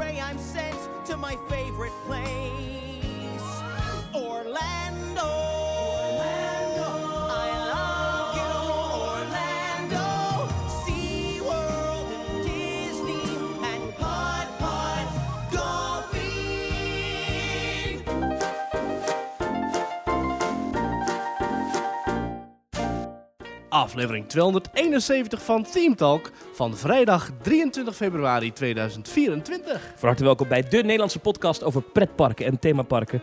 pray I'm sent to my favorite place, Orlando. I love you, Orlando. SeaWorld and Disney and Pod Pod Golfing. Aflevering 271 van Team Talk van vrijdag 23 februari 2024. Van harte welkom bij de Nederlandse podcast over pretparken en themaparken.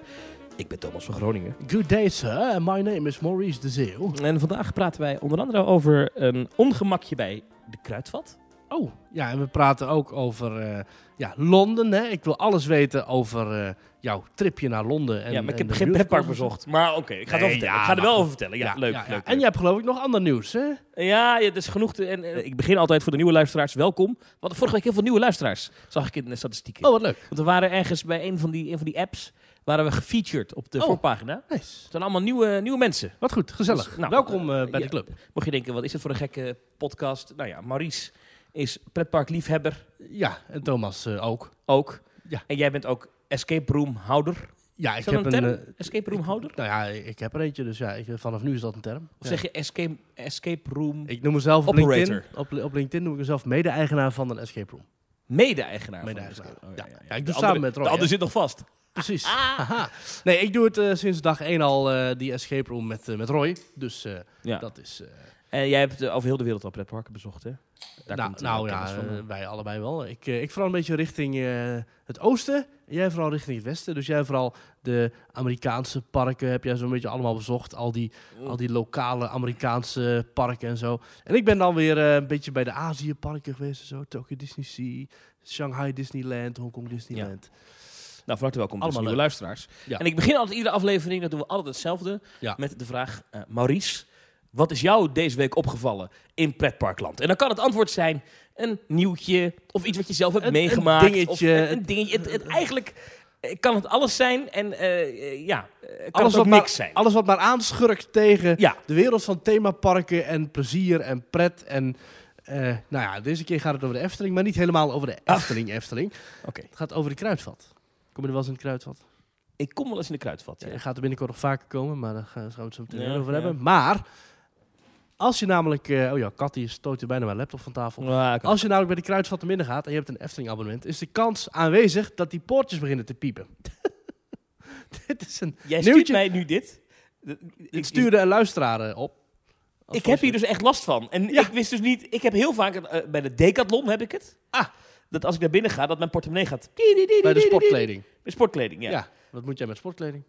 Ik ben Thomas van Groningen. Good day, sir. My name is Maurice de Zeeuw. En vandaag praten wij onder andere over een ongemakje bij de Kruidvat. Oh, ja, en we praten ook over eh, ja, Londen. Hè? Ik wil alles weten over eh, jouw tripje naar Londen. En, ja, maar ik heb geen pretpark bezocht. Maar oké, ik ga het Nee, wel vertellen. ja, ik ga er wel goed. over vertellen. Ja, leuk, ja, leuk. En je hebt geloof ik nog ander nieuws, hè? Ja, ja, het is genoeg. Te, en, eh, ik begin altijd voor de nieuwe luisteraars. Welkom. We hadden vorige week heel veel nieuwe luisteraars. Zag ik in de statistieken. Oh, wat leuk. Want we waren ergens bij een van die, een van die apps. Waren we gefeatured op de Oh. voorpagina. Nice. Het zijn allemaal nieuwe, nieuwe mensen. Wat goed, gezellig. Dus, nou, Welkom eh, bij de club. Mocht je denken, wat is het voor een gekke podcast? Nou ja, Maurice is pretparkliefhebber Ja, en Thomas eh, ook. ook. Ja. En jij bent ook escape room houder. Ja, ik heb een een... term? escape room houder? nou ja, ik heb er eentje, dus ja, ik, vanaf nu is dat een term. Of Ja. zeg je escape, escape room Ik noem mezelf op Operator. LinkedIn, op, op LinkedIn noem ik mezelf mede-eigenaar van een escape room. mede-eigenaar? van Mede-eigenaar. escape- oh, Ja. ja, ja, Ja, ik doe andere- samen met Roy, De ander zit nog vast. Precies. Ah. Haha. Nee, ik doe het eh, sinds dag 1 al, eh, die escape room met, met Roy. Dus dat is... En jij hebt over heel de wereld al pretparken bezocht, hè? Daar nou, komt, eh, nou ja, van, eh, wij allebei wel. Ik, eh, ik vooral een beetje richting het oosten. En jij vooral richting het westen. Dus jij vooral de Amerikaanse parken heb jij zo'n beetje allemaal bezocht. Al die, Mm. al die lokale Amerikaanse parken en zo. En ik ben dan weer een beetje bij de Azië-parken geweest. en Zo. Tokyo Disney Sea, Shanghai Disneyland, Hongkong Disneyland. Nou, van harte welkom, dus Allemaal nieuwe luisteraars. Ja. En ik begin altijd iedere aflevering, dat doen we altijd hetzelfde, Ja. met de vraag, Maurice, wat is jou deze week opgevallen in pretparkland? En dan kan het antwoord zijn een nieuwtje, of iets wat je zelf hebt Een- een meegemaakt. dingetje. Of een, een dingetje. Het, het- eigenlijk eh, kan het alles zijn en eh, ja, eh, kan Alles het ook wat, maar, niks zijn. alles wat maar aanschurkt tegen Ja, de wereld van themaparken en plezier en pret. En nou ja, deze keer gaat het over de Efteling, maar niet helemaal over de Efteling Efteling. oké. Het gaat over de kruidvat. Kom je er wel eens in het kruidvat? Ik kom wel eens in de kruidvat. Ja. Gaat er binnenkort nog vaker komen, maar daar gaan we het zo meteen Ja, over hebben. Maar, als je namelijk... eh, oh ja, Kat die stoot bijna mijn laptop van tafel. Ik- Als je namelijk bij de kruidvat binnen gaat en je hebt een Efteling abonnement, is de kans aanwezig dat die poortjes beginnen te piepen. Dit is een Jij stuurt nieuwtje. mij nu dit. Ik, stuurde een luisteraar eh, op. Ik heb hier dus echt last van. En Ja. ik wist dus niet... Ik heb heel vaak... eh, bij de Decathlon heb ik het. Ah. Dat als ik naar binnen ga, dat mijn portemonnee gaat... Bij de sportkleding. Bij sportkleding, ja. Ja. Wat moet jij met sportkleding?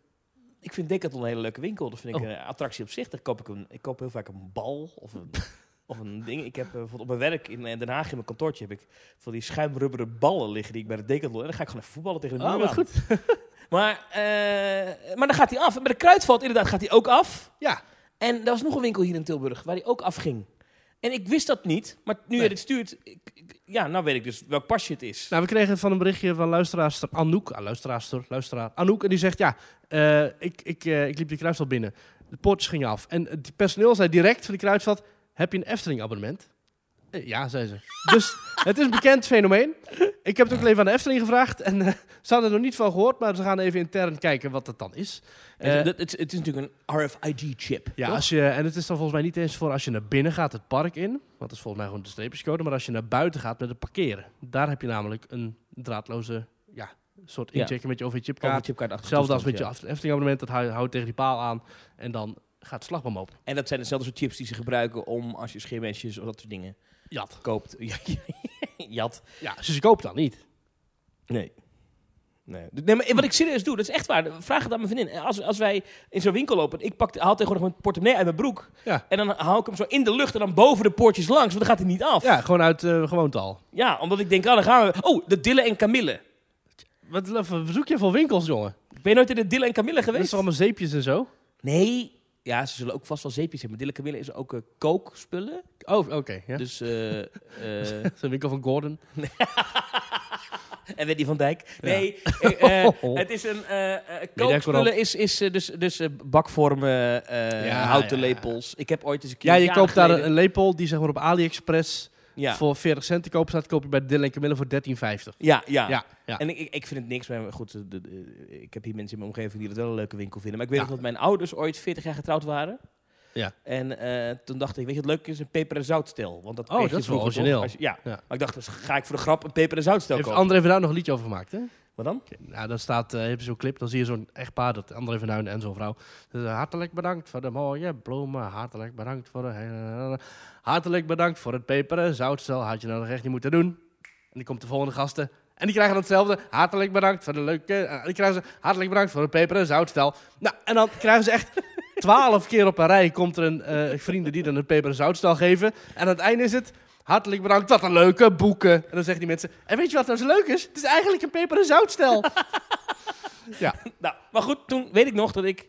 Ik vind Decathlon een hele leuke winkel. Dat vind ik Oh. een attractie op zich. Daar koop ik, een, ik koop heel vaak een bal of een, of een ding. Ik heb eh, bijvoorbeeld op mijn werk in eh, Den Haag in mijn kantoortje... heb ik van die schuimrubberen ballen liggen die ik bij de Decathlon... en dan ga ik gewoon even voetballen tegen de muur Oh, goed. Maar, eh, maar dan gaat hij af. En bij de Kruidvat inderdaad gaat hij ook af. Ja. En er was nog een winkel hier in Tilburg waar die ook afging. En ik wist dat niet, maar nu Nee. je dit stuurt, ik- ik- ja, nou weet ik dus welk pasje het is. Nou, we kregen van een berichtje van luisteraarster Anouk. Ah, luisteraarster, luisteraar Anouk. En die zegt, ja, eh, ik, ik, eh, ik liep die kruidvat binnen. De poortjes gingen af. En het personeel zei direct van die kruidvat, heb je een Efteling abonnement? Eh, ja, zei ze. Dus het is een bekend fenomeen. Ik heb het ook even aan de Efteling gevraagd. En eh, ze hadden er nog niet van gehoord, maar ze gaan even intern kijken wat dat dan is. Eh, Eh, het, het is natuurlijk een RFID-chip. Ja, als je, en het is dan volgens mij niet eens voor als je naar binnen gaat het park in. Want dat is volgens mij gewoon de streepjescode. Maar als je naar buiten gaat met het parkeren. Daar heb je namelijk een draadloze ja, soort Ja. inchecken met je Over OV-chipkaart. chipkaart Hetzelfde als met je Efteling abonnement. Dat hou- houdt tegen die paal aan. En dan gaat de slagboom open. En dat zijn dezelfde soort chips die ze gebruiken om als je scheermesjes of dat soort dingen Jat. koopt. Ja, Jat. Ja, dus je koopt dan niet. Nee. Nee. nee, maar wat ik serieus doe, dat is echt waar. Vraag het aan mijn vriendin. Als, als wij in zo'n winkel lopen, ik pak, haal tegenwoordig mijn portemonnee uit mijn broek. Ja. En dan haal ik hem zo in de lucht en dan boven de poortjes langs, want dan gaat hij niet af. Ja, gewoon uit gewoonte al. Ja, omdat ik denk, ah, dan gaan we. Oh, de Dille en Camille. Wat wat zoek je voor winkels, jongen? Ben je nooit in de Dille en Camille Dat is geweest? allemaal zeepjes en zo? Nee. Ja, ze zullen ook vast wel zeepjes hebben. Dille en Camille is ook uh, kookspullen. Oh, oké. ja. Dus, eh eh, is een winkel van Gordon. en Wendy van Dijk. Nee, eh, eh, het is een... eh eh, Mediacorp. kookspullen is, is eh, dus, dus eh, bakvormen, eh, Ja, houten lepels. Ik heb ooit eens een keer... Ja, je koopt daar geleden- een lepel die zeg maar op AliExpress Ja. voor 40 cent te kopen staat, koop je bij Dylan Camille voor 13,50. Ja, ja. Ja, ja. En ik, ik, vind het niks, maar goed, de- de- ik heb hier mensen in mijn omgeving die het wel een leuke winkel vinden. Maar ik weet nog dat mijn ouders ooit 40 jaar getrouwd waren. Ja. En eh, toen dacht ik, weet je wat leuk is? Een peper- en zoutstel. Want dat Oh, dat is wel origineel. Als je- ja. Ja. maar ik dacht, dus ga ik voor de grap een peper- en zoutstel Heeft kopen. André Duin nog een liedje over gemaakt, hè? Wat dan? Nou, dan staat, eh heb je zo'n clip, dan zie je zo'n echtpaar, dat André van en zo'n vrouw. Dus, eh, hartelijk bedankt voor de mooie bloemen, hartelijk bedankt voor de... hartelijk bedankt voor het peper en zoutstel, had je nou nog echt niet moeten doen. En die komt de volgende gasten. En die krijgen dan hetzelfde. Hartelijk bedankt voor de leuke... eh, die krijgen ze hartelijk bedankt voor het peper en zoutstel. Nou, en dan krijgen ze echt twaalf keer op een rij... komt er een vrienden die dan een peper en zoutstel geven. En aan het einde is het... Hartelijk bedankt, wat een leuke boeken. En dan zeggen die mensen... En weet je wat nou zo leuk is? Het is eigenlijk een peper en zoutstel. ja, Nou, maar goed, toen weet ik nog dat ik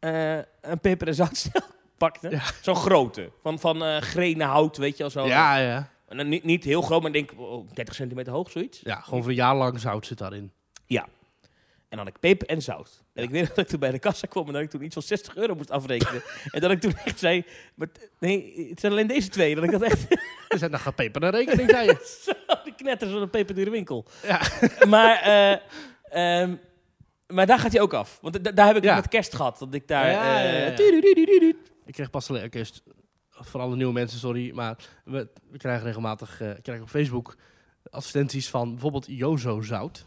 eh, een peper- en zoutstel pakte. Ja. Zo'n grote. Van, van eh grenen hout, weet je wel. Zo. ja, ja. En dan niet, niet heel groot, maar ik denk oh, 30 centimeter hoog, zoiets. Ja, gewoon voor een jaar lang zout zit daarin. En dan had ik peper en zout. En ik weet dat ik toen bij de kassa kwam en dat ik toen iets van 60 euro moest afrekenen. en dat ik toen echt zei, maar nee, het zijn alleen deze twee. Dat ik dat echt, Er zit nog geen peper en rekening, zei je. zo, die knetters van een peperdure winkel. Ja. maar, eh, ehm, maar daar gaat hij ook af. Want da- daar heb ik Ja. het met kerst gehad. Dat ik daar... Ja, ja, ja, eh. Ik kreeg pas alleen... Oké, st- voor alle nieuwe mensen, sorry. Maar we, we krijgen regelmatig eh, ik krijg op Facebook advertenties van bijvoorbeeld Jozo Zout.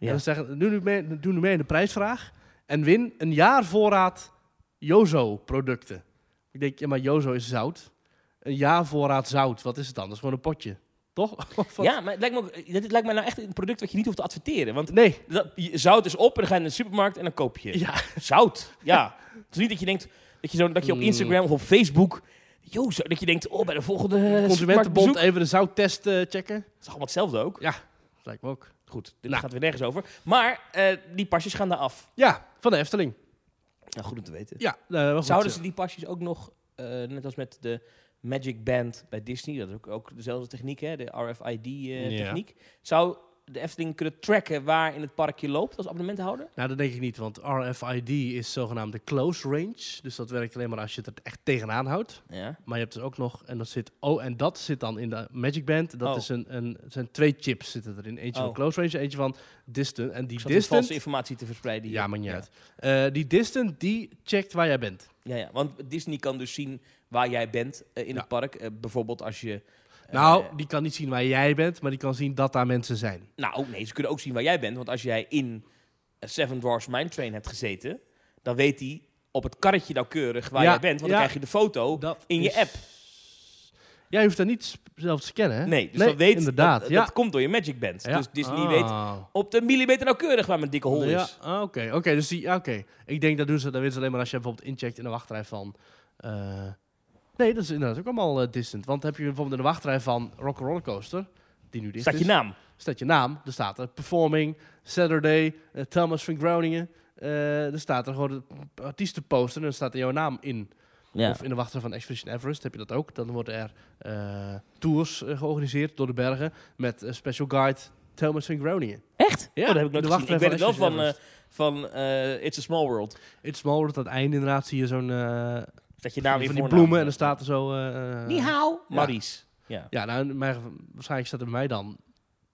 En Ja. dan zeggen, doe nu, mee, doe nu mee in de prijsvraag. En win een jaar voorraad Jozo producten. Ik denk, ja, maar Jozo is zout. Een jaar voorraad zout. Wat is het dan? Dat is gewoon een potje. Toch? Ja, maar het lijkt, me ook, dit lijkt me nou echt een product wat je niet hoeft te adverteren. Want Nee. dat, zout is op en dan ga je naar de supermarkt en dan koop je. Ja. Zout, ja. Het is niet dat je denkt dat je, zo, dat je op Mm. Instagram of op Facebook... Yo, zo, dat je denkt, oh, bij de volgende Consumentenbond even de zouttest eh, checken. Het is allemaal hetzelfde ook. Ja, dat lijkt me ook. Goed, dit Nou. gaat weer nergens over. Maar eh, die pasjes gaan daar af. Ja, van de Efteling. Nou, goed om te weten. Ja, eh, goed. Zouden ze die pasjes ook nog, eh, net als met de Magic Band bij Disney, dat is ook, ook dezelfde techniek, hè, de Ja. RFID-techniek. Zou de Efteling kunnen tracken waar in het park je loopt als abonnementhouder? Nou, dat denk ik niet, want RFID is zogenaamde close range. Dus dat werkt alleen maar als je het er echt tegenaan houdt. Ja. Maar je hebt dus ook nog, en dat zit, oh, en dat zit dan in de Magic Band. Dat Oh. is een, een, zijn twee chips zitten erin. Eentje van Oh. close range, eentje van distant. En die Ik valse distant, informatie te verspreiden. hier. ja, niet uit. Eh, die distant, die checkt waar jij bent. Ja, ja, want Disney kan dus zien waar jij bent eh, in Ja. het park. Eh, bijvoorbeeld als je... eh, nou, die kan niet zien waar jij bent, maar die kan zien dat daar mensen zijn. Nou, nee, ze kunnen ook zien waar jij bent. Want als jij in Seven Dwarfs Mine Train hebt gezeten, dan weet hij op het karretje nauwkeurig waar Ja, jij bent. Want dan ja. krijg je de foto Dat in je app. Jij hoeft dat niet zelf te scannen, hè? Nee, dus dan weet inderdaad. Dat, ja. dat komt door je Magic Band. Ja. Dus Disney Ah. weet op de millimeter nauwkeurig waar mijn dikke hol Ja, is. ah, oké. Oké, dus die, ja, oké. Ik denk dat doen ze, dat weten ze alleen maar als je bijvoorbeeld incheckt in de wachtrij van. eh, nee, dat is inderdaad ook allemaal eh, distant. Want heb je bijvoorbeeld in de wachtrij van Rock Roller Coaster, die nu dicht Staat je is, naam. staat je naam. Er staat er Performing, Saturday, eh, Thomas van Groningen. Eh, er staat er gewoon de artiestenposter en dan staat er jouw naam in. Ja. Of in de wachtrij van Expedition Everest heb je dat ook. Dan worden er tours georganiseerd door de bergen met special guide Thomas van Groningen. Echt? Ja, oh, dat heb ik nooit de gezien. Ik weet het wel van van, It's a Small World. It's Small World, aan het einde inderdaad zie je zo'n... eh, Dat je van weer die voornaam. bloemen en dan staat er zo... eh, Ni hao. Ja. Maries. Ja. Ja, nou, waarschijnlijk staat er bij mij dan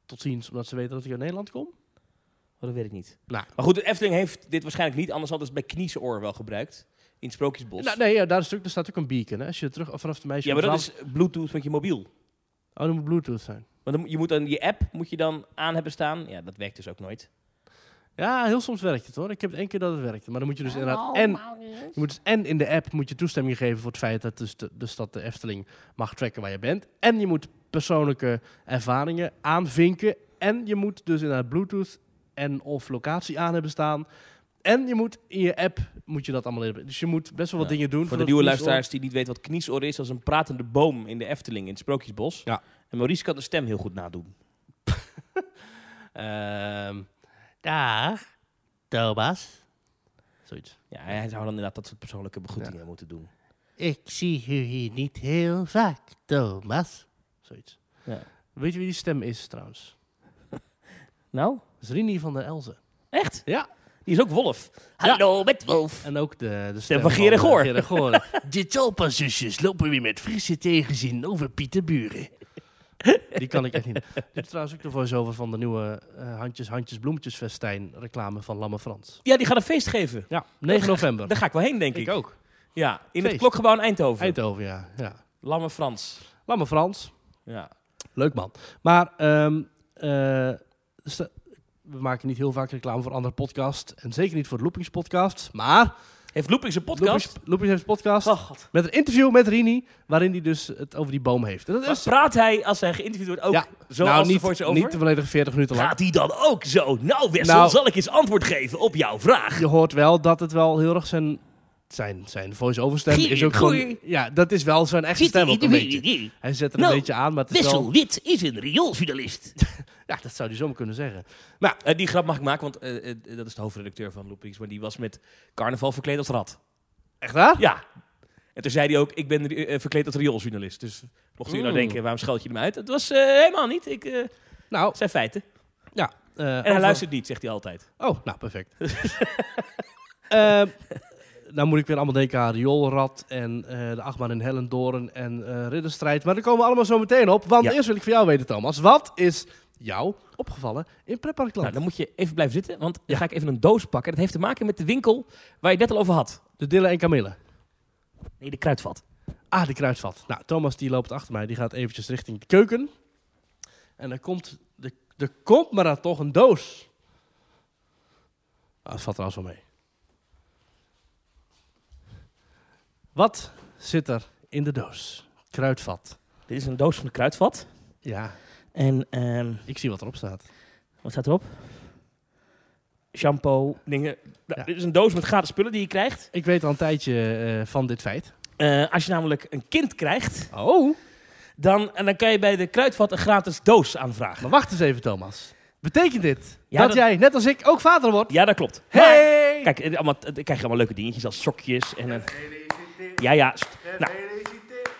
tot ziens, omdat ze weten dat ik uit Nederland kom. Oh, dat weet ik niet. Nou. Maar goed, de Efteling heeft dit waarschijnlijk niet. Anders hadden ze het bij Kniesoor wel gebruikt. In het Sprookjesbos. Nou, nee, ja, daar, is ook, daar staat ook een beacon. Hè. Als je terug vanaf de meisje... ja, maar dat is Bluetooth met je mobiel. Oh, dat moet Bluetooth zijn. Want dan, je moet dan je app moet je dan aan hebben staan. Ja, dat werkt dus ook nooit. Ja, heel soms werkt het hoor. Ik heb het één keer dat het werkte. Maar dan moet je dus inderdaad... En, je moet dus en in de app moet je toestemming geven voor het feit dat, dus de, dus dat de Efteling mag tracken waar je bent. En je moet persoonlijke ervaringen aanvinken. En je moet dus inderdaad Bluetooth en of locatie aan hebben staan. En je moet in je app moet je dat allemaal hebben. Dus je moet best wel wat Ja. dingen doen. Voor de nieuwe luisteraars die niet weten wat Kniesoor is. als een pratende boom in de Efteling in het Sprookjesbos. Ja. En Maurice kan de stem heel goed nadoen. Ehm dag, Thomas. Zoiets. Ja, hij zou dan inderdaad dat soort persoonlijke begroetingen moeten doen. Ik zie u hier niet heel vaak, Thomas. Zoiets. Ja. Weet je wie die stem is trouwens? Nou, Dat is Rini van der Elzen. echt? Ja. Die is ook Wolf. Hallo, met Wolf. En ook de, de stem, van Gerard Goor. Dit zulsjes lopen weer met frisse tegenzin over Pieterburen. Die kan ik echt niet. Dit is trouwens ook de voice-over van de nieuwe eh, Handjes, Handjes, Bloemetjes festijn reclame van Lamme Frans. Ja, die gaat een feest geven. Ja, 9 november. Daar ga ik wel heen, denk ik. Ik ook. Ja, in Feest. het klokgebouw in Eindhoven. Eindhoven, ja. ja. Lamme Frans. Lamme Frans. Ja. Leuk man. Maar ehm, eh, st- we maken niet heel vaak reclame voor andere podcasts. En zeker niet voor de Loopings podcast. Maar Heeft Loopings een podcast? Loopings heeft een podcast Oh, god. met een interview met Rini. Waarin hij dus het over die boom heeft. En dat is praat hij als hij geïnterviewd wordt ook Ja. zoals nou, de niet, voice-over? niet de volledige 40 minuten lang. Gaat hij dan ook zo? Nou, Wessel, Nou- zal ik eens antwoord geven op jouw vraag? Je hoort wel dat het wel heel erg zijn, zijn, zijn voice-over stem is ook goeie. gewoon... Ja, dat is wel zijn echte stem ook een beetje. Hij zet er een Nou, beetje aan, maar het is wel... Wit is een riooljournalist. Ja, dat zou hij zomaar kunnen zeggen. Eh, die grap mag ik maken, want eh, eh, dat is de hoofdredacteur van Loopings. Maar die was met carnaval verkleed als rat. Echt waar? Ja. En toen zei hij ook, ik ben verkleed als riooljournalist. Dus mocht u nou denken, waarom scheld je hem uit? Het was helemaal niet. Ik, Nou, het zijn feiten. ja. En hij over- luistert niet, zegt hij altijd. Oh, nou, perfect. Nou moet ik weer allemaal denken aan Rioolrad en de achtbaan in Hellendoorn en Ridderstrijd. Maar daar komen we allemaal zo meteen op. Want Ja. eerst wil ik van jou weten, Thomas. Wat is jou opgevallen in Pretparkland? Nou, dan moet je even blijven zitten, want dan ga ik even een doos pakken. Dat heeft te maken met de winkel waar je het net al over had. de Dille en Camille. Nee, de kruidvat. Ah, de kruidvat. Nou, Thomas die loopt achter mij. Die gaat eventjes richting de keuken. En er komt, de, er komt maar dan toch een doos. Ah, dat valt trouwens wel mee. Wat zit er in de doos? Kruidvat. Dit is een doos van de kruidvat. Ja, En ehm, ik zie wat erop staat. wat staat erop? Shampoo, dingen. Nou, Ja. Dit is een doos met gratis spullen die je krijgt. Ik weet al een tijdje eh, van dit feit. Eh, als je namelijk een kind krijgt, Oh, dan, en dan kan je bij de kruidvat een gratis doos aanvragen. maar wacht eens even, Thomas. Betekent dit Ja, dat, dat- jij, net als ik, ook vader wordt? Ja, dat klopt. Maar, Hey! kijk, eh, allemaal, dan krijg je allemaal leuke dingetjes als sokjes en een... Ja, ja. Nou,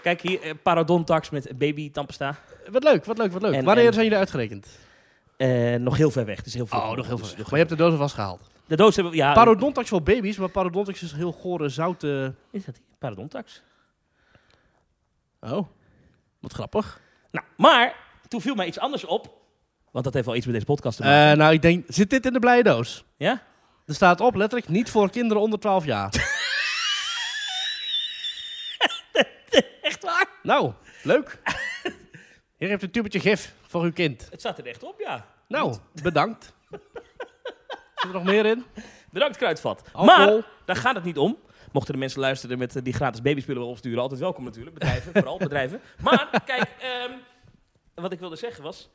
kijk hier, parodontax met baby tandpasta. Wat leuk, wat leuk, wat leuk. En- Wanneer en- zijn jullie uitgerekend? Eh, nog heel ver weg. Dus heel veel. Oh, nog heel Dus nog Maar je hebt de doos alvast gehaald. De doos hebben we, ja. Parodontax voor baby's, maar parodontax is heel gore, zoute... Is dat? Parodontax. Oh, wat grappig. Nou, maar toen viel mij iets anders op. Want dat heeft wel iets met deze podcast te maken. Eh, nou, ik denk, zit dit in de blije doos? ja? Er staat op, letterlijk, niet voor kinderen onder 12 jaar. Echt waar? nou, leuk. Hier heeft een tubetje gif voor uw kind. Het staat er echt op, ja. Nou, bedankt. Zit er nog meer in? Bedankt, Kruidvat. Alcohol. Maar daar gaat het niet om. Mochten de mensen luisteren met eh, die gratis babyspullen wel opsturen, altijd welkom natuurlijk. Bedrijven, vooral bedrijven. Maar kijk, ehm, wat ik wilde zeggen was.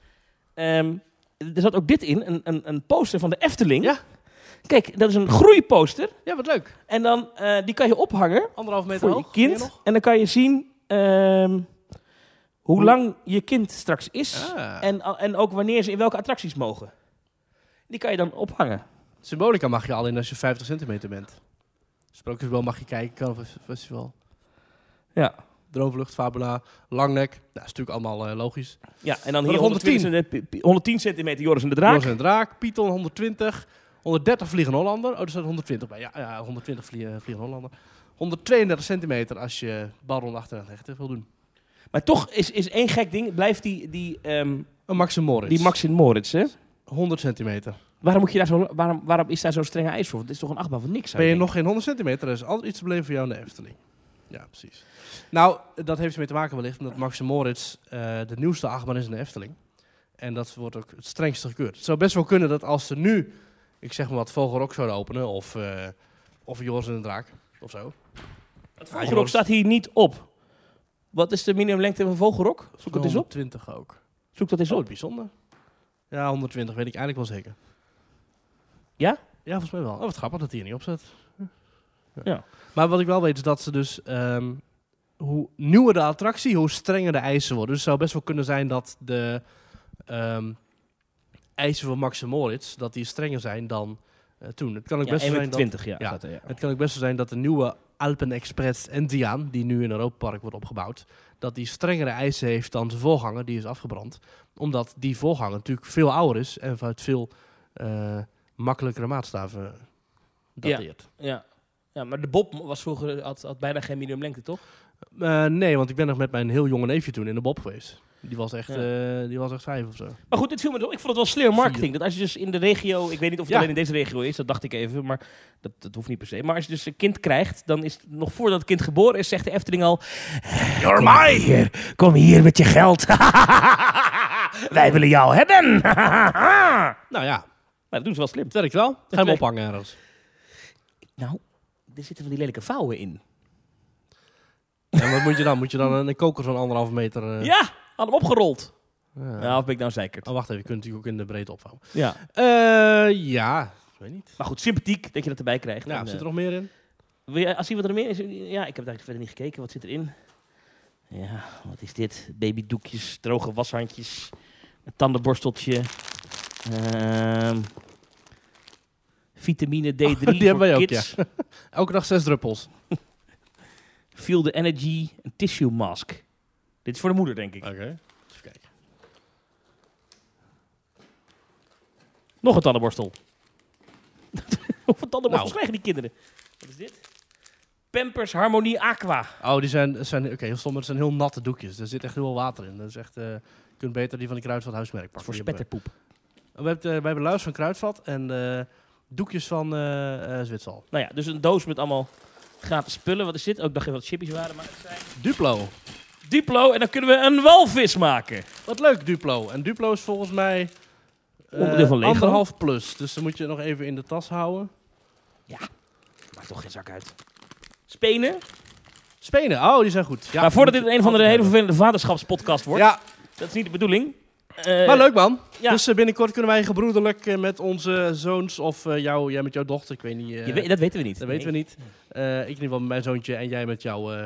ehm, er zat ook dit in, een, een, een poster van de Efteling. Ja. Kijk, dat is een groeiposter. Ja, wat leuk. En dan, eh, die kan je ophangen Anderhalf meter voor je hoog. Meer kind. En dan kan je zien ehm, hoe lang je kind straks is. Ah. En, en ook wanneer ze in welke attracties mogen. Die kan je dan ophangen. Symbolica mag je al in als je 50 centimeter bent. Sprookjesbel mag je kijken, een festival. Ja. Droomvlucht, Fabula, Langnek. Nou, dat is natuurlijk allemaal eh, logisch. Ja, en dan hier de 110, centi- 110 centimeter Joris en de Draak. Joris en de Draak, Python 120, 130 Vliegen Hollander. Oh, er staat 120 bij. Ja, ja 120 vliegen, Hollander. 132 centimeter als je balron achteraan hechten wil doen. Maar toch is, is één gek ding, blijft die, die, ehm Een Maxim Moritz. die Maxim Moritz, hè? 100 centimeter. Waarom, moet je daar zo, waarom, waarom is daar zo'n strenge eis voor? Want het is toch een achtbaan van niks? Ben je nog geen 100 centimeter? Er is altijd iets te beleven voor jou in de Efteling. Ja, precies. Nou, dat heeft ermee te maken wellicht omdat Maxim Moritz eh, de nieuwste achtbaan is in de Efteling. En dat wordt ook het strengste gekeurd. Het zou best wel kunnen dat als ze nu, ik zeg maar wat, Vogelrok zouden openen of, eh of Joris en de Draak of zo. Het Vogelrok staat hier niet op. Wat is de minimumlengte van Vogelrok? Zoek dat eens op. 120 ook. Zoek dat eens Oh, op. bijzonder. Ja, 120 weet ik eigenlijk wel zeker. Ja? Ja, volgens mij wel. Oh, wat grappig dat hij hier niet op staat. Ja. Maar wat ik wel weet is dat ze dus... ehm, hoe nieuwer de attractie, hoe strenger de eisen worden. Dus het zou best wel kunnen zijn dat de ehm, eisen van Max Moritz... dat die strenger zijn dan eh, toen. Het kan ook Ja, best wel zijn dat... 1,20 ja. Ja. staat er, ja. Het kan ook best wel zijn dat de nieuwe Alpen Express Enzian, die nu in Europa Park wordt opgebouwd, dat die strengere eisen heeft dan zijn voorganger, die is afgebrand. Omdat die voorganger natuurlijk veel ouder is en vanuit veel eh, makkelijkere maatstaven dateert. Ja. ja, maar de Bob was vroeger, had, had bijna geen minimumlengte, toch? Eh, nee, want ik ben nog met mijn heel jonge neefje toen in de Bob geweest. Die was echt, Ja. eh, die was echt vijf of zo. Maar goed, dit viel me. Ik vond het wel slim marketing. Dat als je dus in de regio, ik weet niet of het Ja. alleen in deze regio is, dat dacht ik even, maar dat, dat hoeft niet per se. Maar als je dus een kind krijgt, dan is het nog voordat het kind geboren is, zegt de Efteling al: You're mine! Hier, kom hier met je geld. Wij willen jou hebben. maar Nou ja, dat doen ze wel slim. het werkt wel. Ga hem ophangen ergens. Nou, er zitten van die lelijke vouwen in. En wat moet je dan? Moet je dan een, een koker van anderhalve meter... eh, Ja, had hem opgerold. ja. Ja, of ben ik nou zeker? Oh, wacht even. Je kunt natuurlijk ook in de breedte opvouwen. Ja. Eh, ja, ik weet niet. Maar goed, sympathiek dat je dat erbij krijgt. Ja, En, zit eh, er nog meer in? Wil je, als je wat er meer is, ja, ik heb eigenlijk verder niet gekeken. Wat zit erin? Ja, wat is dit? Babydoekjes, droge washandjes, een tandenborsteltje, ehm, vitamine D3 Die voor hebben wij ook, kids, Elke dag zes druppels. Feel the Energy, een tissue mask. Dit is voor de moeder, denk ik. Oké. Even kijken. Nog een tandenborstel. Hoeveel tandenborstels Nou. krijgen die kinderen? Wat is dit? Pampers Harmonie Aqua. Oh, die zijn, zijn oké, heel stom, maar het zijn heel natte doekjes. Er zit echt heel veel water in. Dat is echt, eh, je kunt beter die van de Kruidvat huismerk pakken. Voor spetterpoep. we. Hebben, eh, wij hebben luis van Kruidvat en eh, doekjes van eh eh Zwitsal. Nou ja, dus een doos met allemaal gratis spullen. Wat is dit? Ook ik dacht even wat chippies waren, maar het zijn... Duplo. Duplo en dan kunnen we een walvis maken. Wat leuk, Duplo. En Duplo is volgens mij eh, Onderdeel van Lego. anderhalf plus. Dus dan moet je nog even in de tas houden. Maakt toch geen zak uit. Spenen. Spenen, oh, die zijn goed. Ja, maar voordat dit een van de hele hebben. vervelende vaderschapspodcast wordt. Ja, Dat is niet de bedoeling. Eh, maar leuk man. ja. Dus eh, binnenkort kunnen wij gebroederlijk eh, met onze zoons of eh, jou, jij met jouw dochter. Ik weet niet. eh, je weet, dat weten we niet. Dat weten we niet. Eh, ik in ieder geval met mijn zoontje en jij met jouw, eh,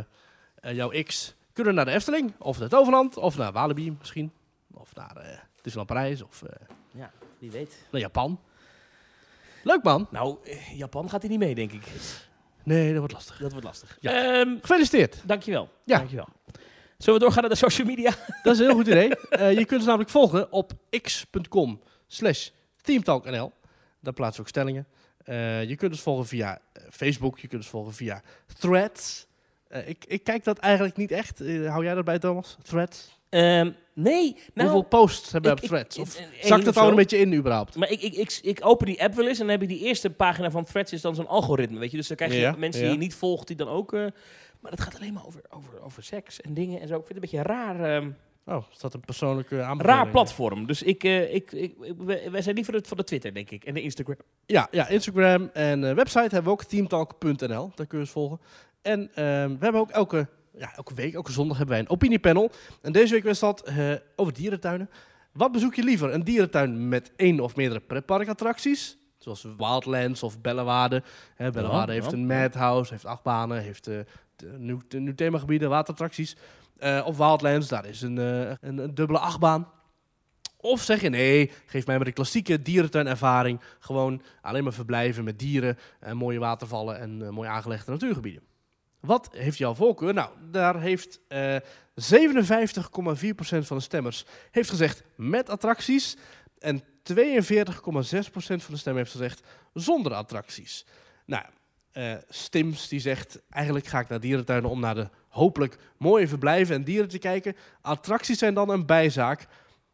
eh, jouw X. Kunnen we naar de Efteling, of naar Toverland, of naar Walibi misschien. Of naar eh Disneyland Parijs, of eh, Wie weet. naar Japan. Leuk man. Nou, eh, Japan gaat hier niet mee, denk ik. Nee, dat wordt lastig. Dat wordt lastig. Ja. Ehm, Gefeliciteerd. dankjewel. Ja. Dankjewel. Zullen we doorgaan naar de social media? Dat is een heel goed idee. Je kunt ze namelijk volgen op x.com slash teamtalknl. Daar plaatsen we ook stellingen. Je kunt ons volgen via Facebook. Je kunt ons volgen via Threads. Eh, ik, ik kijk dat eigenlijk niet echt. Eh, hou jij dat bij, Thomas? Threads? Ehm, nee. Nou, Hoeveel posts hebben we op Threads? Of zakt het al een beetje in überhaupt? Maar ik, ik, ik, ik open die app wel eens en dan heb je die eerste pagina van Threads is dan zo'n algoritme, weet je. Dus dan krijg je Ja, mensen ja. die je niet volgt, die dan ook... eh, maar het gaat alleen maar over, over, over seks en dingen en zo. Ik vind het een beetje raar, ehm, Oh, is dat een persoonlijke aanbeveling? raar platform. Dus ik, ik, ik, wij zijn liever het van de Twitter, denk ik. En de Instagram. Ja, ja, Instagram en website hebben we ook teamtalk.nl. Daar kun je ons volgen. En ehm, we hebben ook elke, ja, elke week, elke zondag hebben wij een opiniepanel. En deze week was dat eh, over dierentuinen. Wat bezoek je liever? Een dierentuin met één of meerdere pretparkattracties? Zoals Wildlands of Bellewaarde. Hè, Bellewaarde Ja, heeft ja. een madhouse, heeft achtbanen, heeft de nieuw, de nieuw themagebieden, waterattracties. Eh, of Wildlands, daar is een, een, een dubbele achtbaan. Of zeg je nee, geef mij maar de klassieke dierentuinervaring. Gewoon alleen maar verblijven met dieren, en mooie watervallen en eh, mooi aangelegde natuurgebieden. Wat heeft jouw voorkeur? Nou, daar heeft eh 57,4% van de stemmers heeft gezegd met attracties. En 42,6% van de stemmen heeft gezegd zonder attracties. Nou, eh, Stims die zegt eigenlijk ga ik naar dierentuinen om naar de hopelijk mooie verblijven en dieren te kijken. Attracties zijn dan een bijzaak.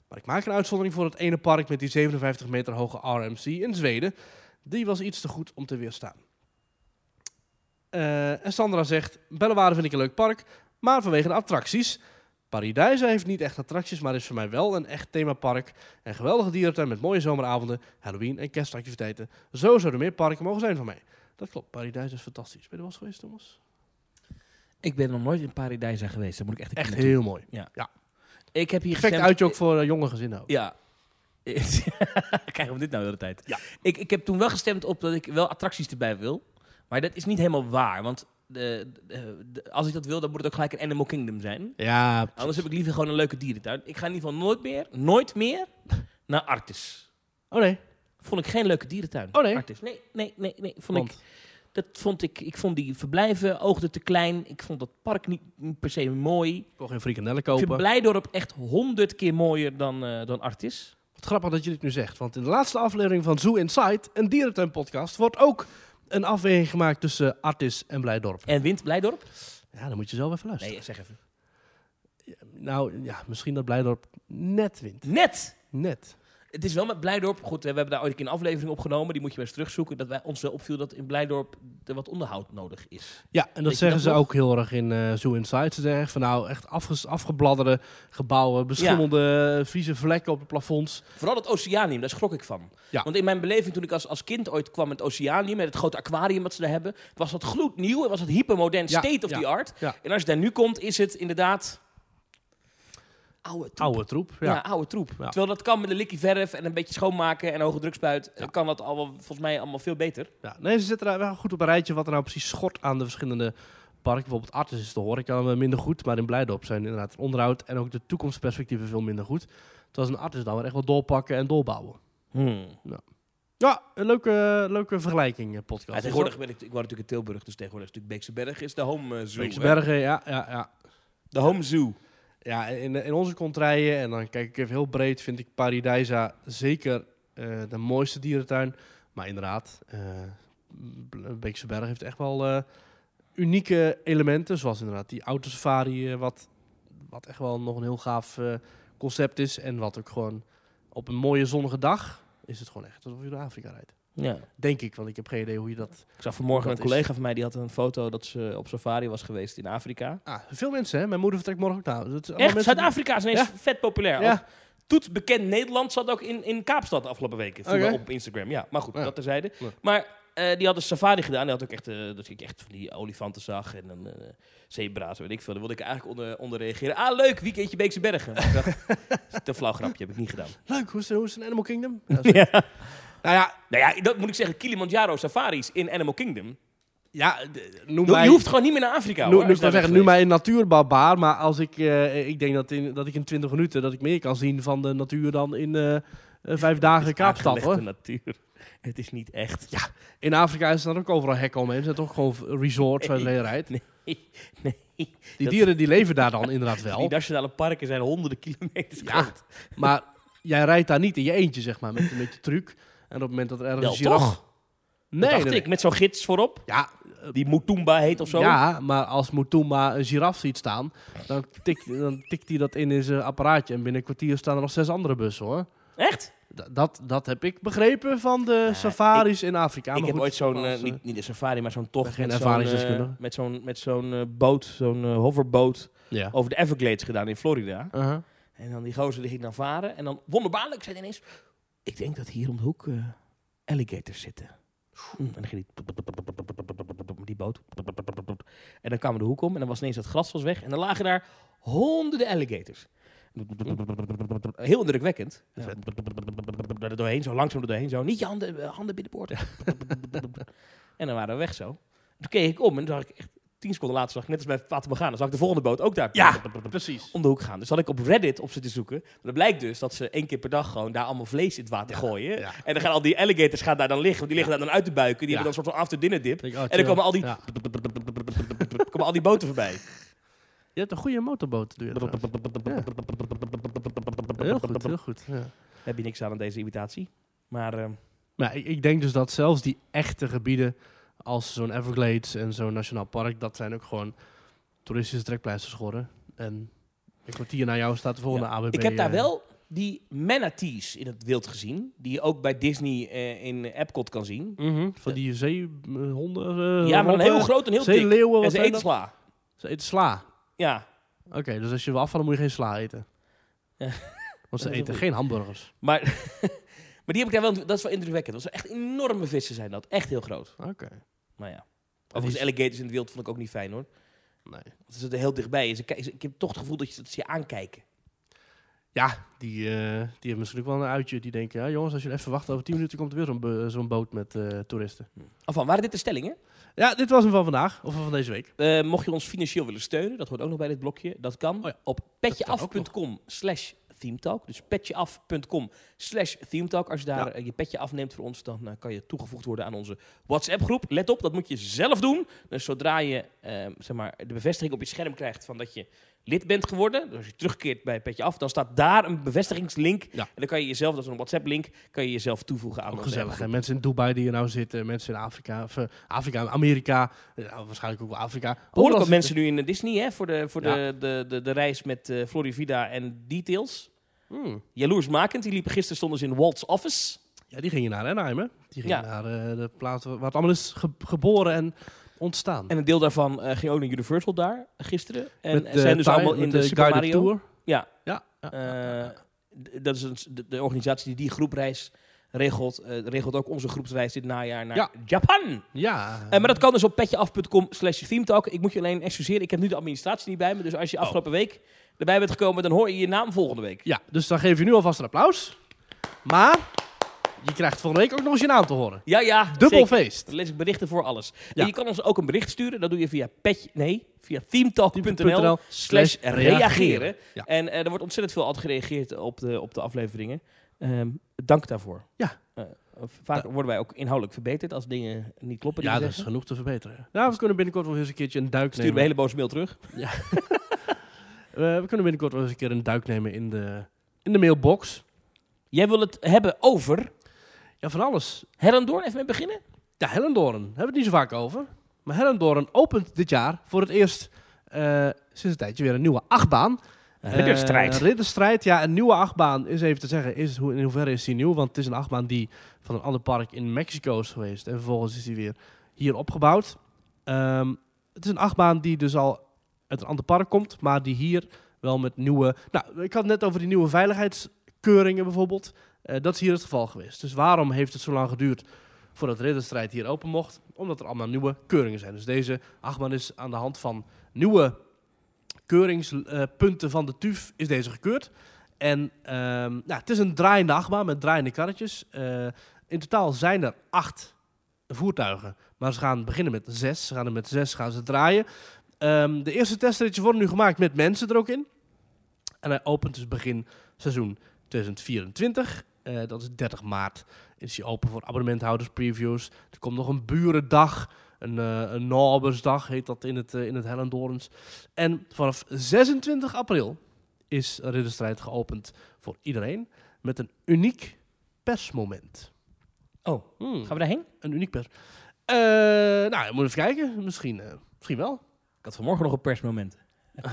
Maar ik maak een uitzondering voor het ene park met die 57 meter hoge RMC in Zweden. Die was iets te goed om te weerstaan. Eh, en Sandra zegt, Bellewaarde vind ik een leuk park, maar vanwege de attracties. Paradijsa heeft niet echt attracties, maar is voor mij wel een echt themapark. Een geweldige dierentuin met mooie zomeravonden, Halloween en kerstactiviteiten. Zo zouden er meer parken mogen zijn van mij. Dat klopt, Paradijsa is fantastisch. Ben je er wel eens geweest, Thomas? Ik ben nog nooit in Paradijsa geweest. Daar moet ik echt Echt heel mooi. Ik heb hier Perfect gestemd- uitje ook voor eh, jonge gezinnen. Ook. Ja. Krijgen we dit nou de hele tijd? Ja. Ik, ik heb toen wel gestemd op dat ik wel attracties erbij wil. Maar dat is niet helemaal waar. Want de, de- de- als ik dat wil, dan moet het ook gelijk een Animal Kingdom zijn. Ja, Anders heb ik liever gewoon een leuke dierentuin. Ik ga in ieder geval nooit meer, nooit meer naar Artis. oh nee. Vond ik geen leuke dierentuin. Oh, nee? Artis. Nee, nee, nee, nee. Vond ik, dat vond ik, ik vond die verblijven oogden te klein. Ik vond dat park niet per se mooi. Ik kon geen frikandellen Ik vind kopen. Blijdorp echt honderd keer mooier dan, eh, dan Artis. Wat grappig dat je dit nu zegt. Want in de laatste aflevering van Zoo Inside, een dierentuinpodcast, wordt ook een afweging gemaakt tussen Artis en Blijdorp. En wint Blijdorp? Ja, dan moet je zelf even luisteren. Nee, zeg even. Nou ja, misschien dat Blijdorp net wint. Net! Net. Het is wel met Blijdorp, goed, we hebben daar ooit een keer een aflevering opgenomen, die moet je maar eens terugzoeken, dat wij ons wel opviel dat in Blijdorp er wat onderhoud nodig is. Ja, en dat zeggen dat ze nog? ook heel erg in eh Zoo Inside. Ze zeggen van nou, echt afgebladderde gebouwen, beschimmelde vieze vlekken op de plafonds. Vooral het Oceanium, daar schrok ik van. Ja. Want in mijn beleving, toen ik als, als kind ooit kwam met het Oceanium, met het grote aquarium wat ze daar hebben, was dat gloednieuw en was het hypermodern, Ja, state of the art. En als je daar nu komt, is het inderdaad oude troep. Oude troep. Ja, Ja. oude troep. Ja. Terwijl dat kan met een likkie verf en een beetje schoonmaken en hoge drukspuit, Ja. kan dat al wel, volgens mij allemaal veel beter. Ja. Nee, ze zetten daar wel goed op een rijtje wat er nou precies schort aan de verschillende parken. Bijvoorbeeld Artis is te horen, kan wel minder goed. Maar in Blijdorp zijn inderdaad het onderhoud en ook de toekomstperspectieven veel minder goed. Terwijl een Artis dan weer echt wel doorpakken en doorbouwen. Hmm. Ja, een leuke, leuke vergelijking, eh, podcast. Ja, tegenwoordig ben ik, ik woon natuurlijk in Tilburg, dus tegenwoordig is natuurlijk Beekse Berg is de home eh, zoo. Beekse? Bergen, ja, ja, ja. De home zoo. Ja, in, in onze contraien, en dan kijk ik even heel breed, vind ik Paradijsa zeker eh, de mooiste dierentuin. Maar inderdaad, eh Beekse Berg heeft echt wel eh, unieke elementen. Zoals inderdaad die autosafari, wat, wat echt wel nog een heel gaaf concept is. En wat ook gewoon op een mooie zonnige dag is het gewoon echt alsof je door Afrika rijdt. Ja. Denk ik, want ik heb geen idee hoe je dat... Ik zag vanmorgen een is- collega van mij die had een foto dat ze op safari was geweest in Afrika. Ah, veel mensen, hè? Mijn moeder vertrekt morgen ook naar. Dat allemaal Echt, Zuid-Afrika is ineens Ja. vet populair. Ja. Ook bekend Nederland zat ook in, in Kaapstad de afgelopen weken. Me op Instagram. Ja, maar goed, Ja. dat terzijde. Ja. Maar eh, die had een safari gedaan. Die had ook echt, eh, dat ik echt van die olifanten zag en dan eh zebra's, weet ik veel. Daar wilde ik eigenlijk onder, onder reageren. Ah, leuk, weekendje Beekse Bergen. Maar ik dacht, te flauw grapje, heb ik niet gedaan. Leuk, hoe is, het- hoe is het in Animal Kingdom? Ja. Nou ja, Nou ja, dat moet ik zeggen, Kilimanjaro safaris in Animal Kingdom. ja noem Je mij... hoeft gewoon niet meer naar Afrika, noem, hoor. nu, ik je zeggen, mij een natuurbarbaar, maar als ik, eh, ik denk dat, in, dat ik in 20 minuten dat ik meer kan zien van de natuur dan in eh, vijf dagen Kaapstad hoor. natuur. Het is niet echt. Ja, in Afrika is er ook overal hekken omheen. Zijn toch gewoon resorts waar je rijdt. Nee, nee. Die dat- dieren die leven daar dan inderdaad wel. Die nationale parken zijn honderden kilometers Ja. groot. Maar jij rijdt daar niet in je eentje, zeg maar, met, met je truc. En op het moment dat er ergens Wel, een giraf... toch? Nee, dat dacht nee, ik, met zo'n gids voorop. Ja, Die Mutumba heet of zo. Ja, maar als Mutumba een giraf ziet staan, dan tikt, dan tikt hij dat in in zijn apparaatje. En binnen een kwartier staan er nog zes andere bussen hoor. Echt? D- dat, dat heb ik begrepen van de safaris in Afrika. ik maar heb goed, ooit zo'n, eh, als, eh, niet, niet een safari, maar zo'n tocht geen met zo'n, eh, met zo'n, met zo'n eh, boot, zo'n eh, hoverboot Ja. over de Everglades gedaan in Florida. Uh-huh. En dan die gozer die ging dan varen. En dan wonderbaarlijk zei hij ineens, ik denk dat hier om de hoek eh, alligators zitten. En dan ging met die boot. En dan kwamen de hoek om en dan was ineens dat gras was weg. En dan lagen daar honderden alligators. Heel indrukwekkend. Er doorheen, zo langzaam er doorheen, zo. Niet je handen, eh, handen binnenboord. En dan waren we weg zo. Toen keek ik om en toen zag ik echt tien seconden later, zag ik net als bij Fatima gaan, dan zag ik de volgende boot ook daar Ja, precies. om de hoek gaan. Dus had ik op Reddit op zitten zoeken. Maar dan blijkt dus dat ze één keer per dag gewoon daar allemaal vlees in het water gooien. ja. En dan gaan al die alligators gaan daar dan liggen. Want die liggen daar dan uit te buiken. Die hebben dan een soort van after dinner dip. Denk, oh, En dan komen al die, komen al die boten voorbij. Je hebt een goede motorboot. Doe je. Heel goed, heel goed. Ja. Heb je niks aan aan deze imitatie. Maar Maar ik, ik denk dus dat zelfs die echte gebieden als zo'n Everglades en zo'n nationaal park, dat zijn ook gewoon toeristische trekpleisters geworden. En een kwartier na jou staat de volgende ja. AWB. ik heb daar eh, wel die manatees in het wild gezien. Die je ook bij Disney eh, in Epcot kan zien. mhm, Van die zeehonden. eh, ja, maar een heel groot en heel dik. Zeeleeuwen, En ze eten dat? sla. Ze eten sla. Ja. Oké, dus als je wil afvallen moet je geen sla eten. Ja. Want ze eten geen hamburgers. Maar, maar die heb ik daar wel... Dat is wel indrukwekkend. Dat zijn echt enorme vissen zijn dat. Echt heel groot. Oké. Maar ja. Overigens, is- alligators in het wild vond ik ook niet fijn hoor. Nee. Want ze zitten heel dichtbij. Ze- ik heb toch het gevoel dat, je, dat ze je aankijken. Ja, die, eh, die hebben misschien ook wel een uitje. Die denken, ja jongens, als je even wacht, over 10 minuten komt er weer zo'n bo- zo'n boot met eh, toeristen. Enfin, waren dit de stellingen? Ja, dit was hem van vandaag. Of van deze week. Eh, mocht je ons financieel willen steunen, dat hoort ook nog bij dit blokje. Dat kan Oh ja, op petjeaf.com slash themetalk. Dus petjeaf.com slash themetalk. Als je daar Ja. eh, je petje afneemt voor ons, dan eh, kan je toegevoegd worden aan onze WhatsApp groep. Let op, dat moet je zelf doen. Dus zodra je eh, zeg maar, de bevestiging op je scherm krijgt van dat je lid bent geworden, dus als je terugkeert bij Petje Af, dan staat daar een bevestigingslink. Ja. En dan kan je jezelf, dat is een WhatsApp-link, kan je jezelf toevoegen aan Ook onze gezellig. Mensen in Dubai die hier nou zitten, mensen in Afrika, of, eh, Afrika, Amerika, nou, waarschijnlijk ook wel Afrika. Behoorlijk wat mensen nu in Disney, hè, voor de, voor Ja. de, de, de, de reis met eh Florivida en Details. Hmm. Jaloersmakend, die liepen gisteren, stonden ze in Walt's office. Ja, die gingen naar Anaheim, hè? Die gingen Ja. naar eh, de plaats waar het allemaal is ge- geboren en ontstaan. En een deel daarvan eh, ging ook naar Universal daar gisteren. En, en de zijn dus allemaal in de, Super guided Mario. tour. Ja, Ja, ja. eh, dat is een, de, de organisatie die die groepreis regelt. eh, regelt ook onze groepsreis dit najaar naar Ja. Japan. ja. Eh, maar dat kan dus op petjeaf.com slash themetalk. Ik moet je alleen excuseren, ik heb nu de administratie niet bij me. Dus als je Oh. afgelopen week erbij bent gekomen, dan hoor je je naam volgende week. ja, dus dan geef je nu alvast een applaus. Maar je krijgt volgende week ook nog eens je naam te horen. Ja, ja. Dubbel feest. Dan lees ik berichten voor alles. Ja. En je kan ons ook een bericht sturen. Dat doe je via petje, nee, via themetalk.nl slash reageren. Ja. En eh, er wordt ontzettend veel altijd gereageerd op de, op de afleveringen. Ehm, dank daarvoor. Ja. Eh, vaak worden wij ook inhoudelijk verbeterd als dingen niet kloppen. Ja, dat is genoeg te verbeteren. Nou, we kunnen binnenkort wel eens een keertje een duik Stuur me een nemen. hele boze mail terug. Eh, we kunnen binnenkort wel eens een keer een duik nemen in de, in de mailbox. Jij wil het hebben over Ja, van alles. Hellendoorn. Even mee beginnen. Ja, Hellendoorn. Hebben we het niet zo vaak over. Maar Hellendoorn opent dit jaar voor het eerst eh, sinds een tijdje weer een nieuwe achtbaan. Ridderstrijd. Eh, ridderstrijd, ja, een nieuwe achtbaan is even te zeggen. Is, hoe, in hoeverre is die nieuw? Want het is een achtbaan die van een ander park in Mexico is geweest. En vervolgens is die weer hier opgebouwd. Ehm, het is een achtbaan die dus al uit een ander park komt, maar die hier wel met nieuwe... Nou, ik had het net over die nieuwe veiligheidskeuringen bijvoorbeeld. Eh, dat is hier het geval geweest. Dus waarom heeft het zo lang geduurd voordat Ridderstrijd hier open mocht? Omdat er allemaal nieuwe keuringen zijn. Dus deze achtbaan is aan de hand van nieuwe keuringspunten van de TUF is deze gekeurd. En ehm, nou, het is een draaiende achtbaan met draaiende karretjes. Eh, in totaal zijn er acht voertuigen. Maar ze gaan beginnen met zes. Ze gaan er met zes gaan ze draaien. Ehm, de eerste testritjes worden nu gemaakt met mensen er ook in. En hij opent dus begin seizoen 2024. Eh, dat is 30 maart. Is hij open voor abonnementhouders, previews. Er komt nog een burendag. Een, eh een Nobersdag heet dat in het, eh, in het Hellendoorns. En vanaf 26 april is Ridderstrijd geopend voor iedereen. Met een uniek persmoment. Oh, Hmm, gaan we daarheen? Een uniek pers. Eh nou, je moet even kijken. Misschien, misschien wel. Ik had vanmorgen nog een persmoment.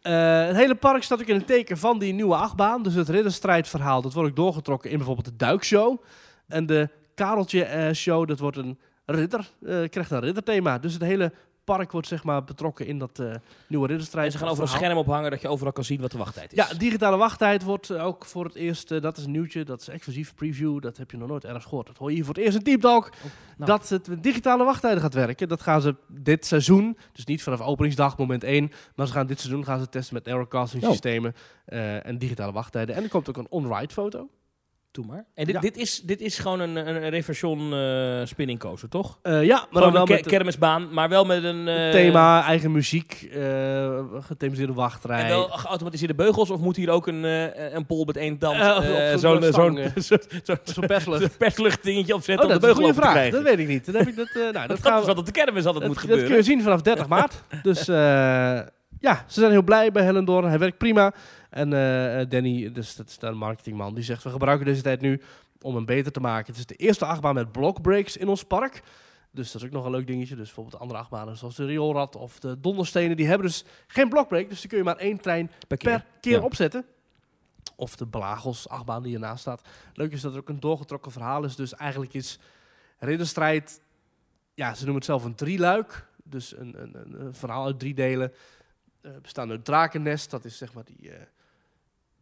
Eh, het hele park staat ook in het teken van die nieuwe achtbaan. Dus het ridderstrijdverhaal, dat wordt ook doorgetrokken in bijvoorbeeld de duikshow. En de Kareltje-show, dat wordt een ridder, eh, krijgt een ridderthema. Dus het hele park wordt zeg maar betrokken in dat eh, nieuwe ridderstrijd. En ze gaan over een scherm ophangen dat je overal kan zien wat de wachttijd is. Ja, digitale wachttijd wordt eh, ook voor het eerst, eh, dat is een nieuwtje, dat is exclusief preview, dat heb je nog nooit ergens gehoord. Dat hoor je hier voor het eerst in Team Talk, nou. dat het met digitale wachttijden gaat werken. Dat gaan ze dit seizoen, dus niet vanaf openingsdag, moment 1, maar ze gaan dit seizoen gaan ze testen met narrowcasting Oh. systemen eh, en digitale wachttijden. En er komt ook een on-ride foto. Doe maar. En dit, Ja. dit, is, dit is gewoon een, een reversion eh spinning coaster, toch? Eh, ja, maar dan wel ke- met kermisbaan, maar wel met een... eh, thema, eigen muziek, eh gethematiseerde wachtrij. En wel geautomatiseerde beugels, of moet hier ook een, een pol met één tand, zo'n zo'n zo'n stang, zo'n zo'n Zo'n perslucht. perslucht dingetje opzetten Oh, om de beugel te vraag. krijgen? Dat weet ik niet. Dat, heb ik, dat, nou, dat, Dat, gaan is we, wat op de kermis altijd dat, moet dat kun gebeuren. je zien vanaf 30 maart. Dus ja, ze zijn heel blij bij Hellendoorn. Hij werkt prima. En eh, Danny, dus dat is de marketingman, die zegt... we gebruiken deze tijd nu om hem beter te maken. Het is de eerste achtbaan met blockbreaks in ons park. Dus dat is ook nog een leuk dingetje. Dus bijvoorbeeld de andere achtbanen zoals de rioolrad of de donderstenen... die hebben dus geen blockbreak. Dus die kun je maar één trein Per keer. per keer Ja. opzetten. Of de Blagels achtbaan die ernaast staat. Leuk is dat er ook een doorgetrokken verhaal is. Dus eigenlijk is Ridderstrijd, ja, ze noemen het zelf een drieluik. Dus een, een, een, verhaal uit drie delen. Eh bestaan uit Drakennest, dat is zeg maar die, eh,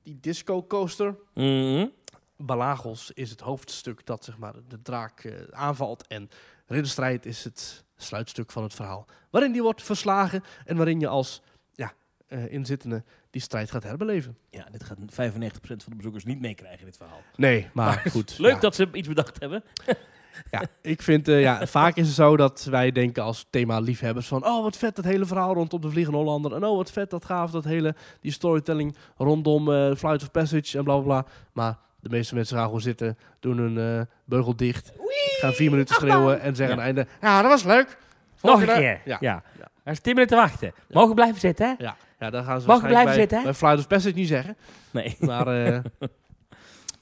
die disco coaster. Mhm. Balagos is het hoofdstuk dat zeg maar, de draak eh, aanvalt. En Ridderstrijd is het sluitstuk van het verhaal. Waarin die wordt verslagen en waarin je als ja, eh, inzittende die strijd gaat herbeleven. Ja, dit gaat 95% van de bezoekers niet meekrijgen, dit verhaal. Nee, maar goed. Leuk ja. dat ze iets bedacht hebben. Ja, ik vind, eh, ja, vaak is het zo dat wij denken als thema-liefhebbers van, oh wat vet dat hele verhaal rondom de Vliegende Hollander. En oh wat vet, dat gaaf, dat hele, die storytelling rondom eh Flight of Passage en bla bla bla. Maar de meeste mensen gaan gewoon zitten, doen hun eh, beugel dicht, gaan vier minuten schreeuwen en zeggen Ja. aan het einde, ja dat was leuk. Nog een Volgende. keer. Ja. Ja. Ja. Hij is tien minuten wachten. Mogen blijven zitten, hè? Ja, ja daar gaan ze Mag waarschijnlijk blijven bij, zitten, hè? bij Flyers Passage niet zeggen. Nee. Maar,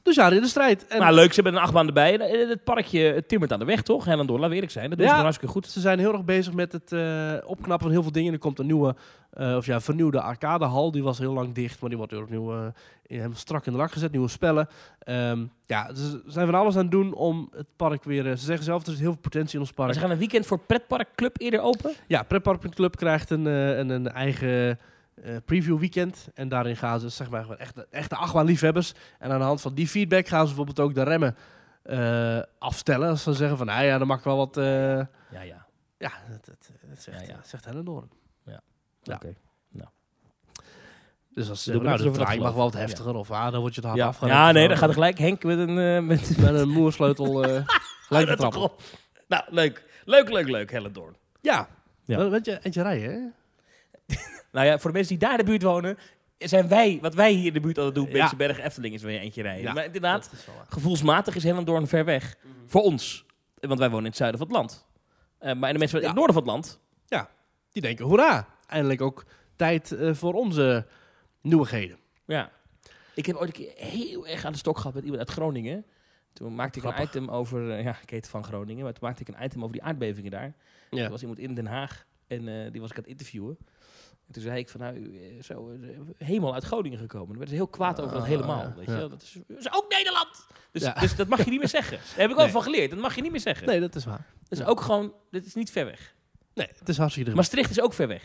dus ja, in de strijd. En Maar leuk, ze hebben een achtbaan erbij. Eh, Het parkje het timmert aan de weg, toch? Helen door, we eerlijk zijn. Dat doen Ja. ze hartstikke goed. ze zijn heel erg bezig met het eh, opknappen van heel veel dingen. Er komt een nieuwe, eh, of ja, vernieuwde arcadehal. Die was heel lang dicht, maar die wordt weer opnieuw helemaal strak in de lak gezet. Nieuwe spellen. Ehm, ja, ze zijn van alles aan het doen om het park weer... ze zeggen zelf, er is heel veel potentie in ons Maar park. ze gaan een weekend voor Pretpark Club eerder open. Ja, Pretpark Club krijgt een, een, een eigen eh, preview weekend. En daarin gaan ze, zeg maar, gewoon echte, echte achtbaanliefhebbers. En aan de hand van die feedback gaan ze bijvoorbeeld ook de remmen eh, afstellen. Als ze zeggen van, nou ja, dan mag ik wel wat... eh, Ja, ja. ja, dat, dat, dat zegt, Ja, ja. zegt Hellendoorn. Ja. Oké. Dus als nou, de dat draai mag wel wat heftiger. Of ah, dan word je het hard Ja, afgeremd. ja nee, dan gaat er gelijk Henk met een... met, Met een moersleutel gelijk trappen. Nou, leuk. Leuk, leuk, leuk, Hellendoorn. Ja. Ja. ja. Weet je, eentje rijden, hè? Nou ja, voor de mensen die daar in de buurt wonen... zijn wij, wat wij hier in de buurt altijd doen... Ja. Beekseberg, Efteling is weer eentje rijden. Ja, Maar inderdaad, is gevoelsmatig is Hellendoorn ver weg. Voor ons. Want wij wonen in het zuiden van het land. Eh, maar de mensen in Ja. het noorden van het land... Die denken, hoera. Eindelijk ook tijd eh, voor onze nieuwigheden. Ja. Ik heb ooit een keer heel erg aan de stok gehad met iemand uit Groningen. Toen maakte ik een item over... eh, ja, Keten van Groningen. Maar toen maakte ik een item over die aardbevingen daar. Ja. Er was iemand in Den Haag. En eh, die was ik aan het interviewen. En toen zei ik van, nou, eh, zo, eh, helemaal uit Groningen gekomen. Dan werden ze heel kwaad over dat Ah, helemaal. ja. Weet je? Ja. Dat, is, ook Nederland! Dus, Ja. dus dat mag je niet meer zeggen. Daar heb ik wel Nee. van geleerd. Dat mag je niet meer zeggen. Nee, dat is waar. Dat is ook gewoon, dit is niet ver weg. Nee, het is hartstikke druk. Maastricht is ook ver weg.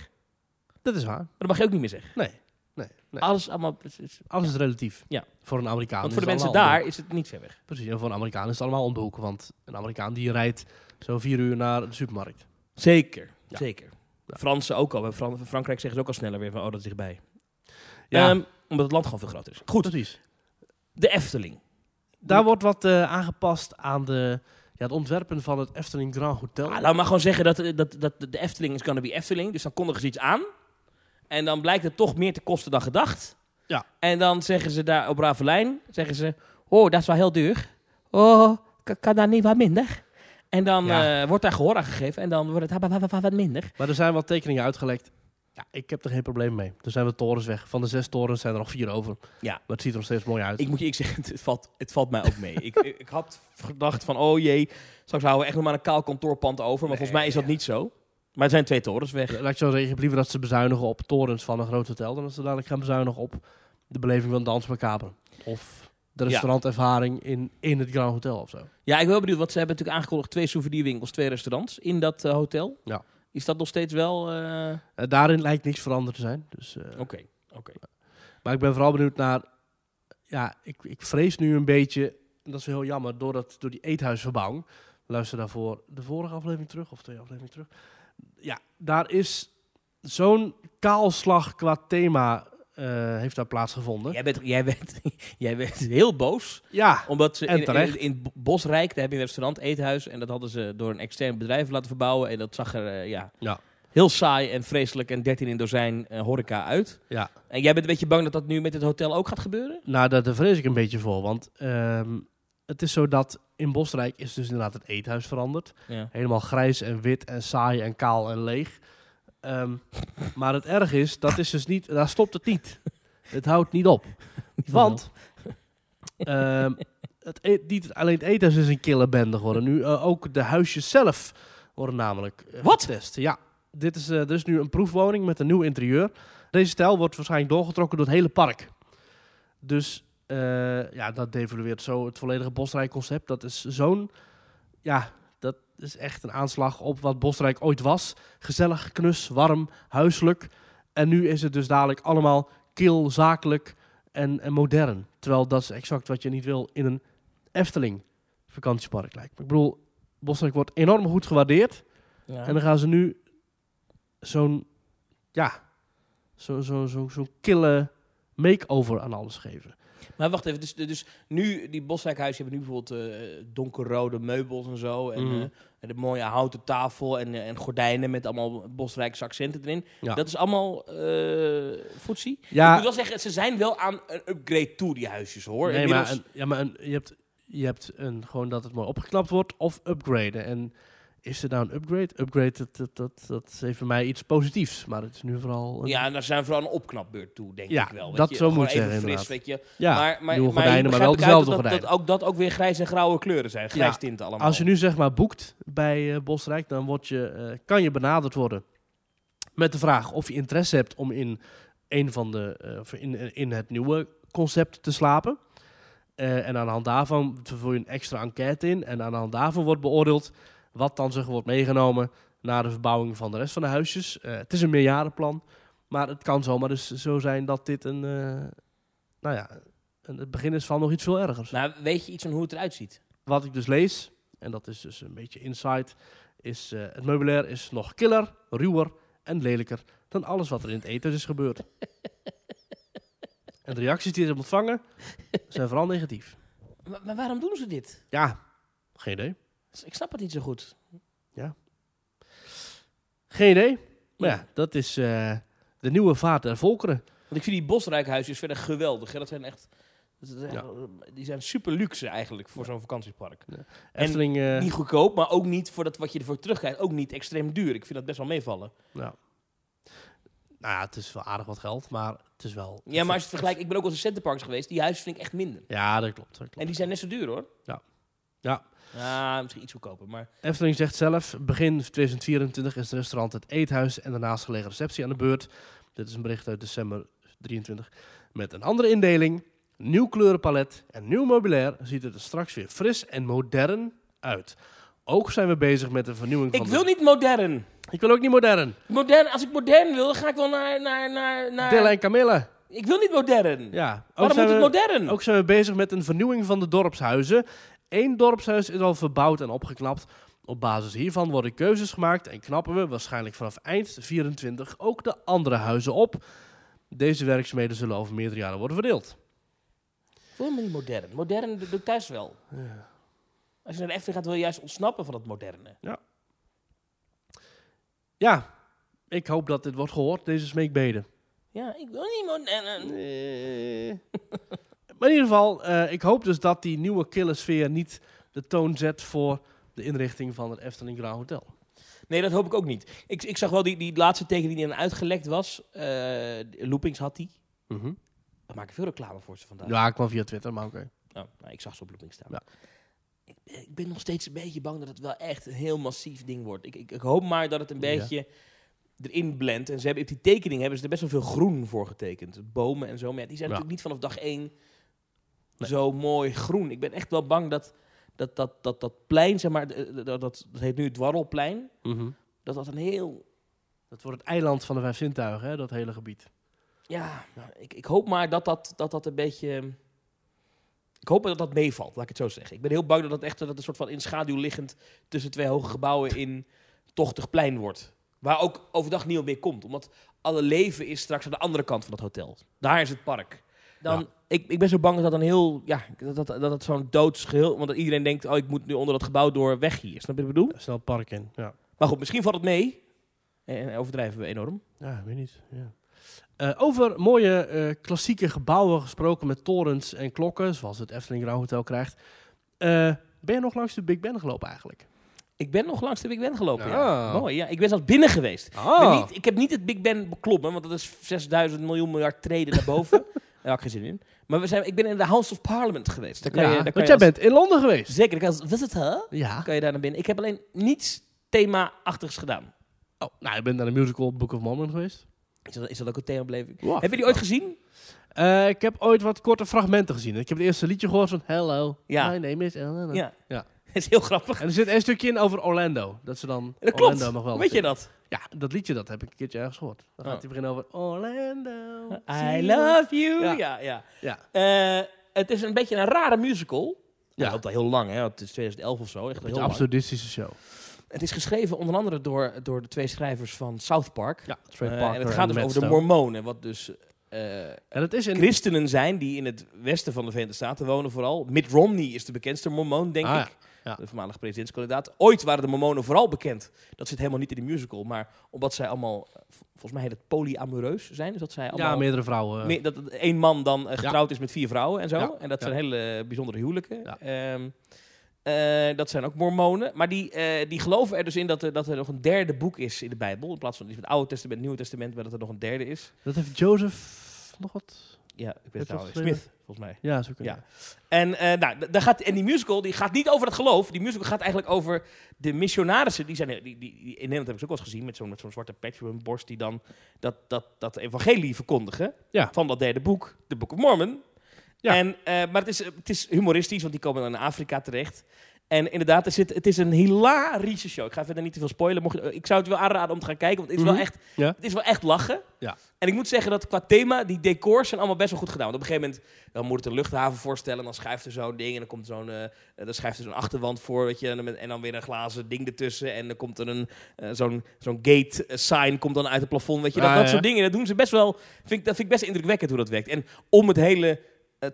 Maar Dat is waar. dat mag je ook niet meer zeggen. Nee. Nee. nee. Alles allemaal... is- Alles is relatief. Ja. Voor een Amerikaan. Want voor de mensen daar is het niet ver weg. Precies. En voor een Amerikaan is het allemaal om de hoek. Want een Amerikaan die rijdt zo vier uur naar de supermarkt. Zeker, Ja. zeker. Ja. Fransen ook al. Fran- Frankrijk zeggen ze ook al sneller weer van, oh, dat is dichtbij. Ja. Ehm, omdat het land gewoon veel groter is. Goed, Precies. de Efteling. Daar wordt wat eh, aangepast aan de, ja, het ontwerpen van het Efteling Grand Hotel. Ah, laat maar gewoon zeggen dat, eh, dat, dat de Efteling is gonna be Efteling. Dus dan kondigen ze iets aan. En dan blijkt het toch meer te kosten dan gedacht. Ja. En dan zeggen ze daar op Ravelijn, zeggen ze, oh, dat is wel heel duur. Oh, kan, kan dat niet wat minder? En dan Ja. eh, wordt daar gehoor aan gegeven en dan wordt het wat, minder. Maar er zijn wat tekeningen uitgelekt. Ja, ik heb er geen probleem mee. Er zijn wat torens weg. Van de zes torens zijn er nog vier over. Ja. Maar het ziet er nog steeds mooi uit. Ik moet je ik zeggen, het valt, het valt mij ook mee. ik, ik, had gedacht van, oh jee, straks houden we echt nog maar een kaal kantoorpand over. Maar volgens mij is dat niet zo. Maar er zijn twee torens weg. Laat ik zo zeggen, ik heb liever dat ze bezuinigen op torens van een groot hotel... dan dat ze dadelijk gaan bezuinigen op de beleving van Dans Macabre. Of de restaurantervaring in, in het Grand Hotel of zo. Ja, ik ben wel benieuwd, want ze hebben natuurlijk aangekondigd twee souvenirwinkels, twee restaurants in dat eh, hotel. Ja. Is dat nog steeds wel... eh, Eh, daarin lijkt niks veranderd te zijn. Dus, Oké, oké. Maar ik ben vooral benieuwd naar... Ja, ik, ik vrees nu een beetje... En dat is heel jammer, door, dat, door die eethuisverbouwing. Luister daarvoor de vorige aflevering terug, of twee afleveringen terug. Ja, daar is zo'n kaalslag qua thema heeft daar plaatsgevonden. Jij, bent, jij, bent, jij bent heel boos, Ja, omdat ze in, in, in Bosrijk, daar heb je een restaurant, eethuis, en dat hadden ze door een extern bedrijf laten verbouwen. En dat zag er eh, ja, Ja. heel saai en vreselijk en 13 in dozijn eh, horeca uit. ja. En jij bent een beetje bang dat dat nu met het hotel ook gaat gebeuren? Nou, daar, daar vrees ik een beetje voor. Want ehm, het is zo dat in Bosrijk is dus inderdaad het eethuis veranderd. Ja. Helemaal grijs en wit en saai en kaal en leeg. Ehm, maar het erg is, dat is dus niet, daar stopt het niet. Het houdt niet op. Want ehm, het e- niet alleen het eethuis is een kille bende geworden. Nu eh, ook de huisjes zelf worden namelijk eh, Wat? getest. Ja, dit is, er is nu een proefwoning met een nieuw interieur. Deze stijl wordt waarschijnlijk doorgetrokken door het hele park. Dus ja, dat devalueert zo het volledige Bosrijk-concept. Dat is zo'n, ja, dat is echt een aanslag op wat Bosrijk ooit was. Gezellig, knus, warm, huiselijk. En nu is het dus dadelijk allemaal kil, zakelijk en, en modern. Terwijl dat is exact wat je niet wil in een Efteling vakantiepark lijkt me. Ik bedoel, Bosrijk wordt enorm goed gewaardeerd. Ja. En dan gaan ze nu zo'n, ja, zo'n zo, zo, zo'n kille make-over aan alles geven. Maar wacht even, dus, dus nu, die Boswijkhuizen hebben nu bijvoorbeeld eh, donkerrode meubels en zo. En, Mhm. eh, en de mooie houten tafel en, eh, en gordijnen met allemaal Bosrijkse accenten erin. Ja. Dat is allemaal eh footsie. Ja. Ik moet wel zeggen, ze zijn wel aan een upgrade toe, die huisjes hoor. Nee, maar, een, ja, maar een, je hebt, je hebt een, gewoon dat het mooi opgeknapt wordt of upgraden. En Is er nou een upgrade? Upgrade, dat, dat, dat, dat heeft voor mij iets positiefs. Maar het is nu vooral... Een, Ja, en daar zijn vooral een opknapbeurt toe, denk Ja, ik wel. weet dat je. zo moet even zeggen, fris, weet je. ja, maar, maar, nieuwe maar gordijnen, maar wel dezelfde dat, ook, dat ook weer grijs en grauwe kleuren zijn. Grijs tinten allemaal. Als je nu zeg maar boekt bij eh, Bosrijk, dan word je, eh, kan je benaderd worden met de vraag of je interesse hebt om in een van de of in, in het nieuwe concept te slapen. En aan de hand daarvan vul je een extra enquête in. En aan de hand daarvan wordt beoordeeld wat dan zeg, wordt meegenomen naar de verbouwing van de rest van de huisjes. Eh, het is een meerjarenplan, maar het kan zomaar dus zo zijn dat dit een, eh, nou ja, een, het begin is van nog iets veel ergers. Nou, weet je iets van hoe het eruit ziet? Wat ik dus lees, en dat is dus een beetje insight, is eh, het meubilair is nog killer, ruwer en lelijker dan alles wat er in het eten is gebeurd. en de reacties die ze hebben ontvangen zijn vooral negatief. Maar, maar waarom doen ze dit? Ja, geen idee. Ik snap het niet zo goed. Geen idee. Maar Ja. ja, dat is eh, de nieuwe vaart der volkeren. Want ik vind die Bosrijkhuisjes verder geweldig. Hè? Dat zijn echt... Ja. Die zijn super luxe eigenlijk voor zo'n vakantiepark. En Efteling, eh, Niet goedkoop, maar ook niet voor dat wat je ervoor terugkrijgt. Ook niet extreem duur. Ik vind dat best wel meevallen. nou, nou ja, het is wel aardig wat geld, maar het is wel... Ja, maar als je het vergelijkt, ik ben ook wel eens in centerparks geweest. Die huizen vind ik echt minder. Ja, dat klopt. Dat klopt. En die zijn net zo duur hoor. Ja. Ja. Ja, misschien iets goedkoper. Maar Efteling zegt zelf, begin 2024 is het restaurant het eethuis en de naastgelegen receptie aan de beurt. Dit is een bericht uit december 23. Met een andere indeling, nieuw kleurenpalet en nieuw meubilair ziet het er straks weer fris en modern uit. Ook zijn we bezig met de vernieuwing ik van wil de... niet modern. Ik wil ook niet modern. modern. Als ik modern wil, ga ik wel naar... naar, naar, naar... Dilla en Camilla. Ik wil niet modern. Ja. Ook Waarom moet het modern? Ook zijn we bezig met een vernieuwing van de dorpshuizen. Eén dorpshuis is al verbouwd en opgeknapt. Op basis hiervan worden keuzes gemaakt en knappen we waarschijnlijk vanaf eind 24 ook de andere huizen op. Deze werkzaamheden zullen over meerdere jaren worden verdeeld. Ik wil me niet modern. Modern dat doe ik thuis wel. Als je naar de Efteling gaat, wil je juist ontsnappen van het moderne. Ja, ik hoop dat dit wordt gehoord, deze smeekbeden. Ja, ik wil niet modern. maar in ieder geval, eh, ik hoop dus dat die nieuwe killersfeer niet de toon zet voor de inrichting van het Efteling Grand Hotel. Nee, dat hoop ik ook niet. Ik, ik zag wel die, die laatste tekening die dan uitgelekt was. Eh, Loopings had die. Mhm. We maken veel reclame voor ze vandaag. Ja, ik kwam via Twitter, maar oké. Oh, nou, ik zag ze op Loopings staan. Ja. Ik, ik ben nog steeds een beetje bang dat het wel echt een heel massief ding wordt. Ik, ik, ik hoop maar dat het een Ja. beetje erin blendt. En ze hebben op die tekening hebben ze er best wel veel groen voor getekend. Bomen en zo. Maar ja, die zijn Ja. natuurlijk niet vanaf dag één Nee. zo mooi groen. Ik ben echt wel bang dat dat, dat, dat, dat plein, zeg maar, eh, dat, dat, dat heet nu het Dwarrelplein. Mhm. Dat dat een heel Dat wordt het eiland van de vijf zintuigen, hè, dat hele gebied. Ja, nou, ik, ik hoop maar dat dat, dat dat een beetje... Ik hoop dat dat meevalt, laat ik het zo zeggen. Ik ben heel bang dat dat echt dat het een soort van in schaduw liggend... tussen twee hoge gebouwen in tochtig plein wordt. Waar ook overdag niemand meer komt. Omdat alle leven is straks aan de andere kant van het hotel. Daar is het park. Dan, Ja. ik, ik ben zo bang dat dat een heel... Ja, dat dat, dat het zo'n doodsgeheel... Want dat iedereen denkt, oh, ik moet nu onder dat gebouw door weg hier. Snap je wat ik bedoel? Snel het park in, ja. Maar goed, misschien valt het mee. En overdrijven we enorm. Ja, ik weet niet. Ja. Eh, over mooie eh, klassieke gebouwen gesproken met torens en klokken, zoals het Efteling Grand Hotel krijgt. Eh, ben je nog langs de Big Ben gelopen eigenlijk? Ik ben nog langs de Big Ben gelopen. Ja. Ja. Mooi, ja. Ik ben zelfs binnen geweest. Ik, ben Ah, niet, ik heb niet het Big Ben beklommen, want dat is 6000 miljoen miljard treden naar boven. Daar had ik geen zin in. Maar we zijn, ik ben in de House of Parliament geweest. Daar kan ja, je, daar kan want je jij als- bent in Londen geweest. Zeker, je als visitor Ja. kan je daar naar binnen. Ik heb alleen niets thema-achtigs gedaan. Oh, nou, je bent naar de musical Book of Mormon geweest. Is dat, is dat ook een themabeleving? Wow. Heb je die ooit gezien? Eh, ik heb ooit wat korte fragmenten gezien. Ik heb het eerste liedje gehoord van Hello, Ja. my name is Eleanor. Ja. Ja. is heel grappig. En er zit een stukje in over Orlando. Dat ze dan Dat klopt. Orlando nog wel Weet je dat? Ja, dat liedje dat heb ik een keertje ergens gehoord. Dan Oh. gaat hij beginnen over Orlando. I love you. Ja. Ja, ja. Eh, het is een beetje een rare musical. Ja. Ja. loopt al heel lang, hè? Het is 2011 of zo. Echt Een heel absurdistische show. Het is geschreven onder andere door, door de twee schrijvers van South Park. Ja, Trey Eh, en het gaat dus over de. Mormonen, wat dus eh, En het is in... christenen zijn die in het westen van de Verenigde Staten wonen vooral. Mitt Romney is de bekendste Mormoon, denk Ah, ik. ja. De voormalige presidentskandidaat. Ooit waren de Mormonen vooral bekend. Dat zit helemaal niet in de musical, maar omdat zij allemaal, eh, volgens mij heet het polyamoreus zijn. Dus dat zij allemaal Ja, meerdere vrouwen. meer- dat één man dan eh, getrouwd is met vier vrouwen en zo. Ja, En dat ja. zijn hele bijzondere huwelijken. Ja. Ehm, Eh, dat zijn ook mormonen. Maar die, eh, die geloven er dus in dat er, dat er nog een derde boek is in de Bijbel. In plaats van het Oude Testament, Nieuwe Testament, maar dat er nog een derde is. Dat heeft Joseph nog wat? Ja, ik Heeft het? Smith, volgens mij. Ja, zo kunnen. Ja. En, eh, nou, d- daar gaat, en die musical die gaat niet over het geloof. Die musical gaat eigenlijk over de missionarissen. Die zijn, die, die, die- in Nederland heb ik ze ook wel eens gezien. Met zo'n met zo'n zwarte patch op hun borst. Die dan dat, dat, dat evangelie verkondigen. Ja. Van dat derde boek. De Book of Mormon. Ja. En, eh, maar het is, het is humoristisch. Want die komen dan in Afrika terecht. En inderdaad, er zit, het is een hilarische show. Ik ga verder niet te veel spoilen. Mocht, je- ik zou het wel aanraden om te gaan kijken. Want het is, Mhm. wel, echt, Ja. het is wel echt lachen. Ja. En ik moet zeggen dat qua thema, die decors zijn allemaal best wel goed gedaan. Want op een gegeven moment dan moet het een luchthaven voorstellen. En dan schuift er zo'n ding. En dan komt zo'n eh, dan schuift er zo'n achterwand voor. Weet je, en, dan, met- en dan weer een glazen ding ertussen. En dan komt er een eh, zo'n zo'n gate eh, sign komt dan uit het plafond. Weet je, dat, Ah, dat ja. soort dingen. Dat doen ze best wel. Vind ik, dat vind ik best indrukwekkend hoe dat werkt. En om het hele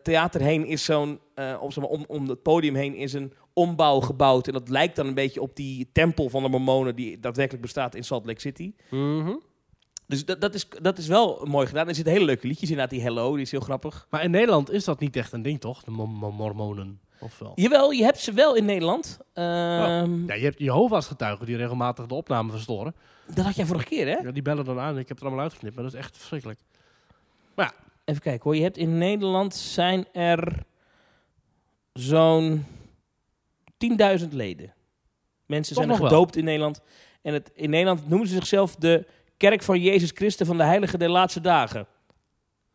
theater heen is zo'n. om, zeg maar, om, om het podium heen is een ombouw gebouwd. En dat lijkt dan een beetje op die tempel van de Mormonen. die daadwerkelijk bestaat in Salt Lake City. Mhm. Dus dat, dat, is, dat is wel mooi gedaan. Er zitten hele leuke liedjes inderdaad. Die Hello, die is heel grappig. Maar in Nederland is dat niet echt een ding, toch? De mo- mo- mormonen, of wel? Jawel, je hebt ze wel in Nederland. Ehm, Ja, je hebt Jehovah's getuigen die regelmatig de opname verstoren. Dat had jij vorige keer, hè? Ja, die bellen dan aan en ik heb het er allemaal uitgeknipt, maar dat is echt verschrikkelijk. Even kijken hoor. Je hebt in Nederland zijn er zo'n 10.000 leden. Mensen Toch zijn er wel. gedoopt in Nederland. En het, in Nederland noemen ze zichzelf de Kerk van Jezus Christus van de Heilige der Laatste Dagen.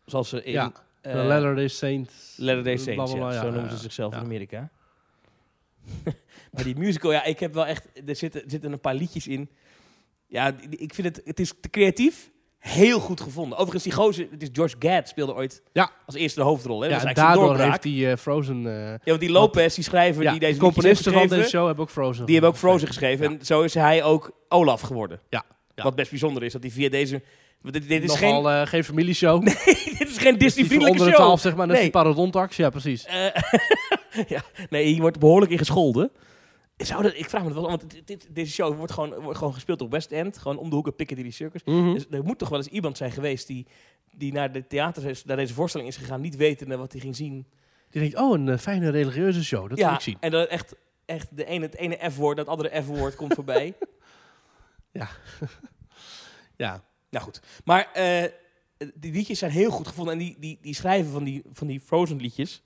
Zoals ze in ja, eh, de Latter-day Saint. Latter-day Saints, blablabla, ja. ja, zo noemen ze zichzelf in Amerika. maar die musical, ja, ik heb wel echt... Er zitten, er zitten een paar liedjes in. Ja, ik vind het... Het is te creatief. Heel goed gevonden. Overigens, die gozer... Het is George Gad speelde ooit Ja. als eerste de hoofdrol. Hè? Ja, dat en daardoor heeft die eh, Frozen... eh, Ja, want die Lopez, die schrijver ja, die deze de componisten van deze show hebben ook Frozen die hebben ook Frozen geschreven. En zo is hij ook Olaf geworden. Ja. Wat best bijzonder is, dat hij via deze... Dit, dit is Nogal geen, eh, geen familieshow. dit is geen Disney Disney-vriendelijke onder de show. 12, zeg maar. Net Nee. die parodontax. Ja, precies. Ja, nee, hier wordt behoorlijk in gescholden. Zou dat, ik vraag me dat wel, want dit, dit- deze show wordt gewoon, wordt gewoon gespeeld op West End. Gewoon om de hoek op Piccadilly Circus. Mhm. Dus er moet toch wel eens iemand zijn geweest die, die naar de theater is, naar deze voorstelling is gegaan, niet wetende wat hij ging zien. Die denkt, oh, een eh, fijne religieuze show. Dat wil ja, ik zien. en dan echt, echt de ene, het ene F-woord, dat andere F-woord komt voorbij. Ja. Nou goed. Maar eh, die liedjes zijn heel goed gevonden. En die, die, die schrijven van die, van die Frozen liedjes.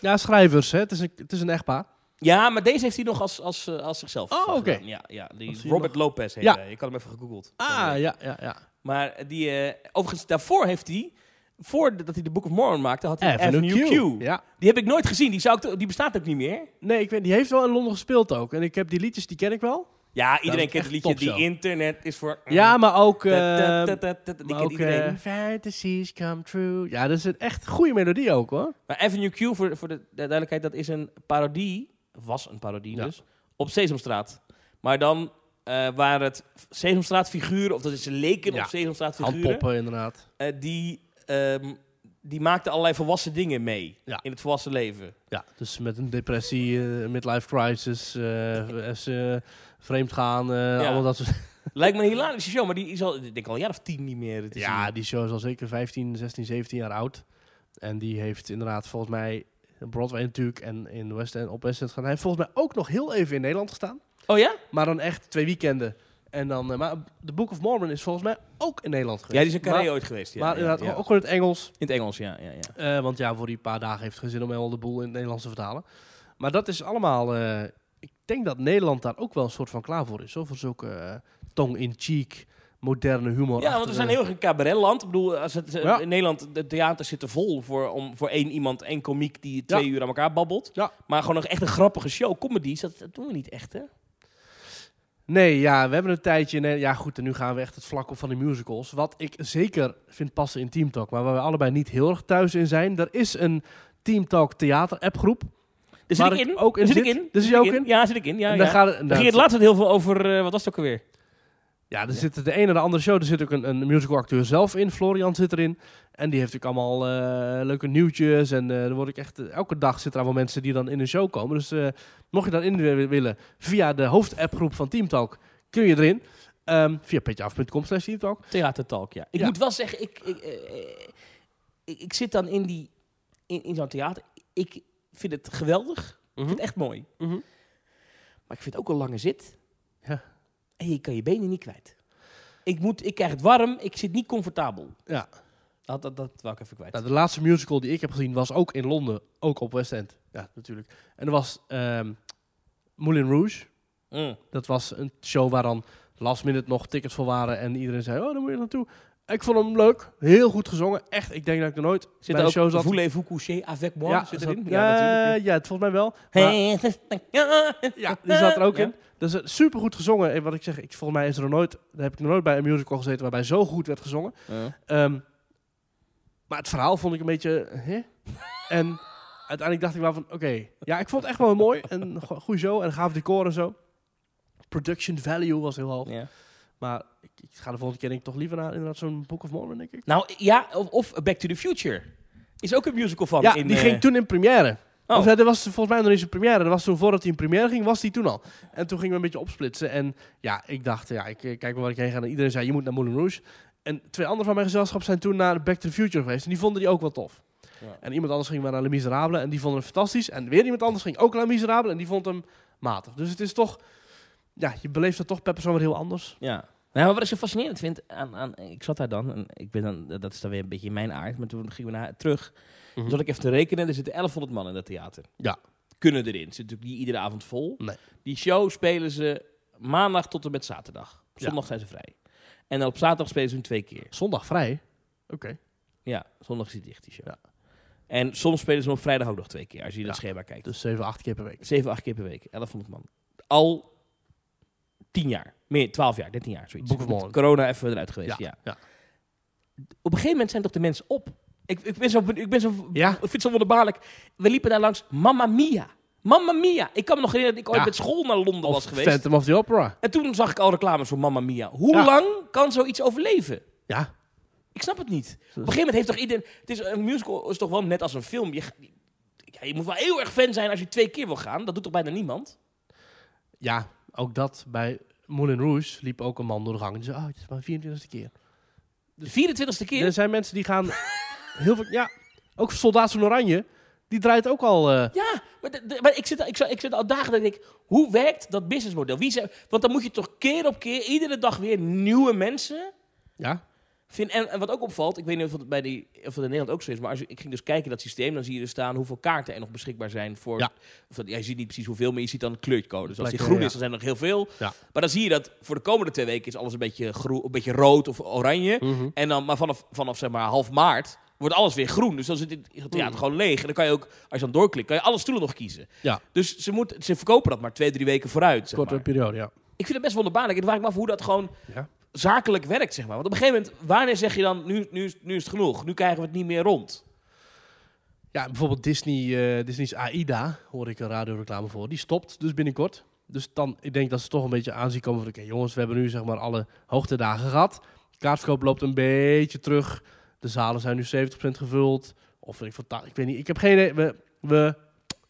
ja, schrijvers. Hè. Het, is een, het is een echtpaar. Ja, maar deze heeft hij nog als, als, eh, als zichzelf. Oh, eh, oké. Ja, ja, die Robert nog- Lopez heet Ja. hij. Ik had hem even gegoogeld. Ah, ja, ja, ja. Maar die, eh, overigens, daarvoor heeft hij, voordat hij de Book of Mormon maakte, had hij Avenue Avenue Q. Ja. Die heb ik nooit gezien. Die, zou ik, die bestaat ook niet meer. Nee, ik weet, die heeft wel in Londen gespeeld ook. En ik heb die liedjes, die ken ik wel. Ja, iedereen kent het liedje. Die internet is voor... Ja, maar ook... Die maar ook Fantasies come true. Ja, dat is een echt goede melodie ook, hoor. Maar Avenue Q, voor, voor de duidelijkheid, dat is een parodie, was een parodie Ja. dus, op Sesamstraat. Maar dan eh waren het Sesamstraat figuren, of dat is leken Ja. op Sesamstraat figuren, Handpoppen, inderdaad. eh, die, ehm, die maakten allerlei volwassen dingen mee Ja. in het volwassen leven. Ja, dus met een depressie, eh, midlife crisis, vreemd gaan, allemaal dat soort... Lijkt me een hilarische show, maar die is al, ik denk al een jaar of tien niet meer Ja, zien. die show is al zeker 15, 16, 17 jaar oud. En die heeft inderdaad volgens mij Broadway natuurlijk en in West End, op West End gaan. Hij heeft volgens mij ook nog heel even in Nederland gestaan. Oh ja? Maar dan echt twee weekenden. En dan, eh, maar de Book of Mormon is volgens mij ook in Nederland Ja, geweest. die is in Carré ooit geweest. Ja, maar ja, inderdaad ja. ook gewoon in het Engels. In het Engels, ja. ja, ja. Eh, want ja, voor die paar dagen heeft het geen zin om helemaal de boel in het Nederlands te vertalen. Maar dat is allemaal... eh, ik denk dat Nederland daar ook wel een soort van klaar voor is. Hoor, voor zulke tong-in-cheek, moderne humor. Ja, want we zijn heel erg een cabaretland. Ik bedoel, als het, eh, Ja. in Nederland, de theaters zitten vol voor, om, voor één iemand, één komiek die twee Ja. uur aan elkaar babbelt. Ja. Maar gewoon nog echt een grappige show. Comedies, dat, dat doen we niet echt, hè? Nee, ja, we hebben een tijdje... nee, ja, goed, en nu gaan we echt het vlak op van de musicals. Wat ik zeker vind passen in Team Talk, maar waar we allebei niet heel erg thuis in zijn. Er is een Team Talk theater appgroep. Daar zit ik ik in. ook in zit zit. ik in. Daar zit ook in? Ja, zit ik in. Ja, en ja. dan gaat Daar ging het laatst heel veel over, eh, wat was het ook alweer? Ja, er zit de ene en de andere show. Er zit ook een, een musicalacteur zelf in. Florian zit erin. En die heeft natuurlijk allemaal eh, leuke nieuwtjes. En eh er word ik echt, eh, elke dag zitten er wel mensen die dan in een show komen. Dus mocht je dan in wi- willen, via de hoofdappgroep van Teamtalk, kun je erin. Ehm via petjeaf.com slash Teamtalk. Theatertalk, ja. Ik Ja. moet wel zeggen, ik, ik, ik, ik zit dan in, die, in, in zo'n theater. Ik vind het geweldig. Ik vind het echt mooi. Mhm. Maar ik vind het ook een lange zit. Ja. En je kan je benen niet kwijt. Ik, moet, ik krijg het warm, ik zit niet comfortabel. Ja. Dat, dat, dat wou ik even kwijt. Nou, de laatste musical die ik heb gezien was ook in Londen. Ook op West End. Ja, natuurlijk. En dat was ehm Moulin Rouge. Mm. Dat was een show waar dan last minute nog tickets voor waren. En iedereen zei, oh, daar moet je naartoe. Ik vond hem leuk. Heel goed gezongen. Echt, ik denk dat ik nog nooit Zit bij er een ook show zat. Voulez-vous coucher avec moi? ja, zit erin? ja, natuurlijk. ja, het volgens mij wel. Maar- Ja, Ja, die zat er ook Ja. in. Dus uh, super goed gezongen. En wat ik zeg, ik, volgens mij is er nooit, daar heb ik nog nooit bij een musical gezeten waarbij zo goed werd gezongen. Ehm, maar het verhaal vond ik een beetje, hè? En uiteindelijk dacht ik wel van, oké, ja, ik vond het echt wel mooi. En een go- goede show en gaaf decor en zo. Production value was heel hoog. Ja. Maar ik, ik ga de volgende keer denk ik toch liever naar inderdaad zo'n Book of Mormon, denk ik. Nou ja, of, of Back to the Future. Is ook een musical van. ja, in, die eh, ging toen in première. Oh. Of, dat was volgens mij nog niet zijn première. Dat was toen voordat hij in première ging, was die toen al. En toen gingen we een beetje opsplitsen. En ja, ik dacht, ja, ik eh, kijk wel waar ik heen ga. En iedereen zei, je moet naar Moulin Rouge. En twee anderen van mijn gezelschap zijn toen naar Back to the Future geweest. En die vonden die ook wel tof. Ja. En iemand anders ging maar naar Les Miserables. En die vonden hem fantastisch. En weer iemand anders ging ook naar Les Miserables. En die vond hem matig. Dus het is toch... Ja, je beleeft het toch per persoon weer heel anders. Ja. Nou, maar wat ik zo fascinerend vind aan, aan ik zat daar dan en ik ben dan dat is dan weer een beetje mijn aard, maar toen gingen we naar terug. Dus zat ik even te rekenen, er zitten 1100 man in dat theater. Ja. Kunnen erin. Zit natuurlijk niet iedere avond vol. Nee. Die show spelen ze maandag tot en met zaterdag. Zondag zijn ze vrij. En dan op zaterdag spelen ze hem twee keer. Zondag vrij. Oké. Ja, zondag is die dicht die show. Ja. En soms spelen ze hem op vrijdag ook nog twee keer, als je Ja. naar het schema kijkt. Dus 7, 8 keer per week. 7, 8 keer per week. 1100 man. Al 10 jaar. Meer, 12 jaar, 13 jaar. Zoiets. Mormon. Corona even eruit geweest, ja. ja. Op een gegeven moment zijn toch de mensen op. Ik, ik ben zo, ik ben zo, Ja. ik vind het zo wonderbaarlijk. We liepen daar langs Mamma Mia. Mamma Mia. Ik kan me nog herinneren dat ik ooit met school naar Londen Of was geweest. Phantom of the Opera. En toen zag ik al reclames voor Mamma Mia. Hoe lang kan zoiets overleven? Ja. Ik snap het niet. Op een gegeven moment heeft toch iedereen... Het is, een musical is toch wel net als een film. Je, ja, je moet wel heel erg fan zijn als je twee keer wil gaan. Dat doet toch bijna niemand? Ja, ook dat bij Moulin Rouge liep ook een man door de gang. Die zei, oh, het is maar 24e keer. De 24ste keer? Er zijn mensen die gaan heel veel... Ja, ook Soldaat van Oranje, die draait ook al... eh, Ja, maar, de- de- maar ik, zit, ik, ik zit al dagen dat ik denk, hoe werkt dat businessmodel? Wie zijn, want dan moet je toch keer op keer, iedere dag weer nieuwe mensen ja, vinden. En, en wat ook opvalt, ik weet niet of het bij die, of het in Nederland ook zo is, maar als je, ik ging dus kijken in dat systeem, dan zie je er staan hoeveel kaarten er nog beschikbaar zijn voor... Ja. Of dat, ja, je ziet niet precies hoeveel, maar je ziet dan een kleurcode. Dus als die groen is, dan zijn er nog heel veel. Ja. Maar dan zie je dat voor de komende twee weken is alles een beetje, groen, een beetje rood of oranje. Mhm. En dan, maar vanaf, vanaf zeg maar half maart wordt alles weer groen. Dus dan zit het theater Mm. gewoon leeg. En dan kan je ook, als je dan doorklikt, kan je alle stoelen nog kiezen. ja. Dus ze, moet, ze verkopen dat maar twee, drie weken vooruit. Zeg korte maar. periode, ja. Ik vind het best wonderbaarlijk. En vraag ik me af hoe dat gewoon ja. Zakelijk werkt. Zeg maar. Want op een gegeven moment, wanneer zeg je dan, nu, nu, nu is het genoeg. Nu krijgen we het niet meer rond. Ja, bijvoorbeeld Disney, eh, Disney's AIDA, hoor ik een radioreclame voor. Die stopt dus binnenkort. Dus dan, ik denk dat ze toch een beetje aanzien komen van... Oké, jongens, we hebben nu zeg maar alle hoogtedagen gehad. De kaartverkoop loopt een beetje terug. De zalen zijn nu 70% gevuld. Of ik, ik weet niet, ik heb geen idee. We, we,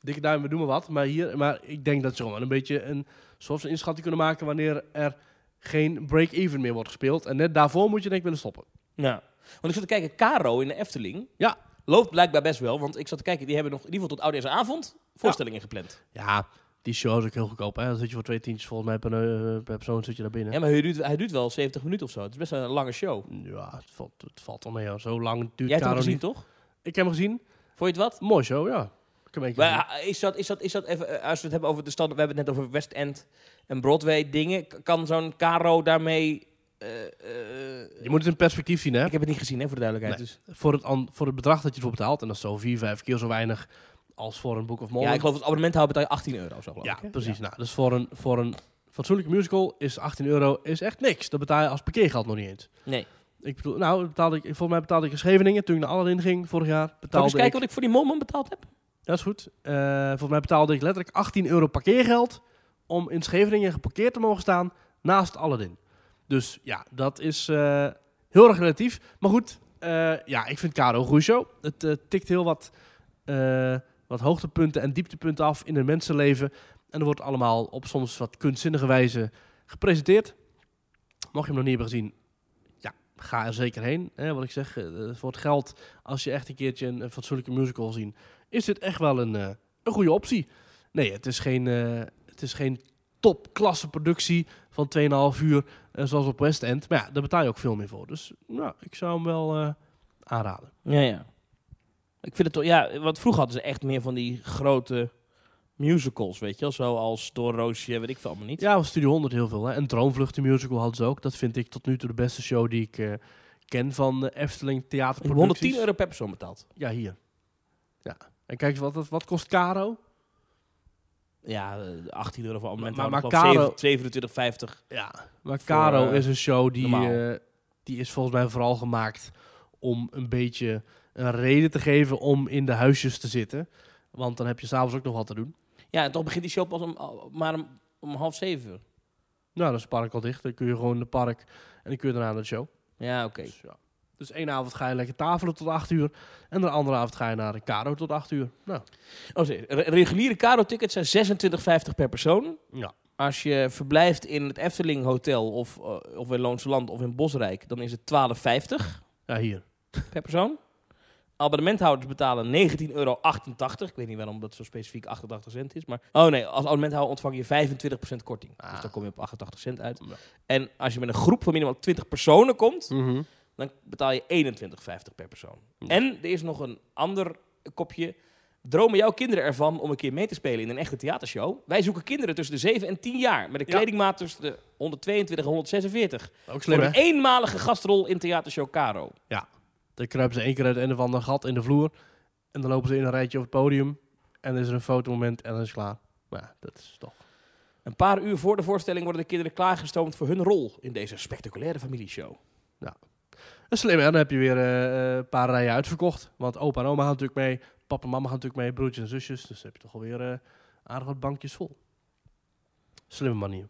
dikke duim, we doen maar wat. Maar, hier, maar ik denk dat ze gewoon een beetje een soort inschatting kunnen maken... wanneer er geen break-even meer wordt gespeeld. En net daarvoor moet je denk ik willen stoppen. Ja. Want ik zat te kijken, Caro in de Efteling Ja. loopt blijkbaar best wel. Want ik zat te kijken, die hebben nog in ieder geval tot oudejaarsavond voorstellingen gepland. Ja, die show is ook heel goedkoop. Hè? Dan zit je voor twee tientjes volgens mij per, per persoon zit je daar binnen. Ja, maar hij duurt, hij duurt wel 70 minuten of zo. Het is best een lange show. Ja, het valt, het valt wel mee. hoor. Zo lang duurt Jij hebt hem gezien, niet. toch? Ik heb hem gezien. Vond je het wat? Mooi show, ja. Maar, is dat, is dat, is dat even, eh, als we het hebben over de stand, we hebben het net over West End en Broadway dingen. Kan zo'n Caro daarmee. eh, eh, Je moet het in perspectief zien, hè. Ik heb het niet gezien, hè, voor de duidelijkheid. Dus. Voor, het, an- voor het bedrag dat je ervoor betaalt. En dat is zo vier, vijf keer zo weinig als voor een Book of Mormon. Ja, ik geloof het abonnement houden betaal je 18 euro, zo geloof Ja, ik. precies. Nou, dus voor een, voor een fatsoenlijke musical is 18 euro is echt niks. Dat betaal je als parkeergeld nog niet eens. Nee. Ik bedoel, nou, betaalde ik, volgens mij betaalde ik in Scheveningen, toen ik naar Aladdin ging vorig jaar, betaalde eens kijken ik, wat ik voor die Mormon betaald heb? Dat is goed, Eh, volgens mij betaalde ik letterlijk 18 euro parkeergeld om in Scheveningen geparkeerd te mogen staan naast Aladdin. Dus ja, dat is eh, heel erg relatief. Maar goed, eh, ja, ik vind Caro een goede show. Het tikt heel wat, wat hoogtepunten en dieptepunten af in een mensenleven. En er wordt allemaal op soms wat kunstzinnige wijze gepresenteerd. Mocht je hem nog niet hebben gezien, ja, ga er zeker heen. Hè, wat ik zeg, voor het geld, als je echt een keertje een, een fatsoenlijke musical wil zien, is dit echt wel een, eh, een goede optie. Nee, het is geen, eh, het is geen topklasse productie van 2,5 uur, eh, zoals op West End. Maar ja, daar betaal je ook veel meer voor. Dus nou, ik zou hem wel aanraden. Ja, ja. Ik vind het toch, ja, want vroeger hadden ze echt meer van die grote musicals, weet je wel. Zoals Doornroosje, weet ik veel allemaal niet. Ja, Studio 100 heel veel. Hè. En Droomvlucht, de musical, hadden ze ook. Dat vind ik tot nu toe de beste show die ik ken van Efteling theaterproducties. 110 euro per persoon betaald. Ja, hier. Ja. En kijk eens, wat, wat, wat kost Caro? Ja, eh, 18 euro voor abonnement. Maar- Maar, Caro- 27,50. Ja. Maar Caro eh, is een show die, eh, die is volgens mij vooral gemaakt om een beetje een reden te geven om in de huisjes te zitten. Want dan heb je s'avonds ook nog wat te doen. Ja, en toch begint die show pas om, maar om, om half zeven. Nou, dan is het park al dicht. Dan kun je gewoon in het park en dan kun je daarna naar de show. Ja, oké. Dus, ja. Dus één avond ga je lekker tafelen tot 8 uur. En de andere avond ga je naar een Caro tot 8 uur. Nou, Oh, reguliere Caro-tickets zijn 26,50 per persoon. ja. Als je verblijft in het Efteling Hotel of, eh, of in Loonse Land of in Bosrijk, dan is het 12,50 Ja, hier. per persoon. Abonnementhouders betalen 19,88 euro. Ik weet niet waarom dat zo specifiek 88 cent is. Maar, oh nee, als abonnementhouder ontvang je 25% korting. Dus Ah. dan kom je op 88 cent uit. Ja. En als je met een groep van minimaal 20 personen komt, Mhm. Dan betaal je 21,50 per persoon. Ja. En er is nog een ander kopje. Dromen jouw kinderen ervan om een keer mee te spelen in een echte theatershow? Wij zoeken kinderen tussen de 7 en 10 jaar met een Ja. kledingmaat tussen de 122 en 146. Ook slim, Voor hè? een eenmalige gastrol in theatershow Caro. Dan kruipen ze één keer uit het een of ander gat in de vloer. En dan lopen ze in een rijtje op het podium. En dan is er een fotomoment en dan is het klaar. Maar ja, dat is toch... Een paar uur voor de voorstelling worden de kinderen klaargestoomd voor hun rol in deze spectaculaire familieshow. Dat is slim, hè? Dan heb je weer eh, een paar rijen uitverkocht. Want opa en oma gaan natuurlijk mee. Papa en mama gaan natuurlijk mee. Broertjes en zusjes. Dus dan heb je toch alweer eh aardig wat bankjes vol. Slimme manier.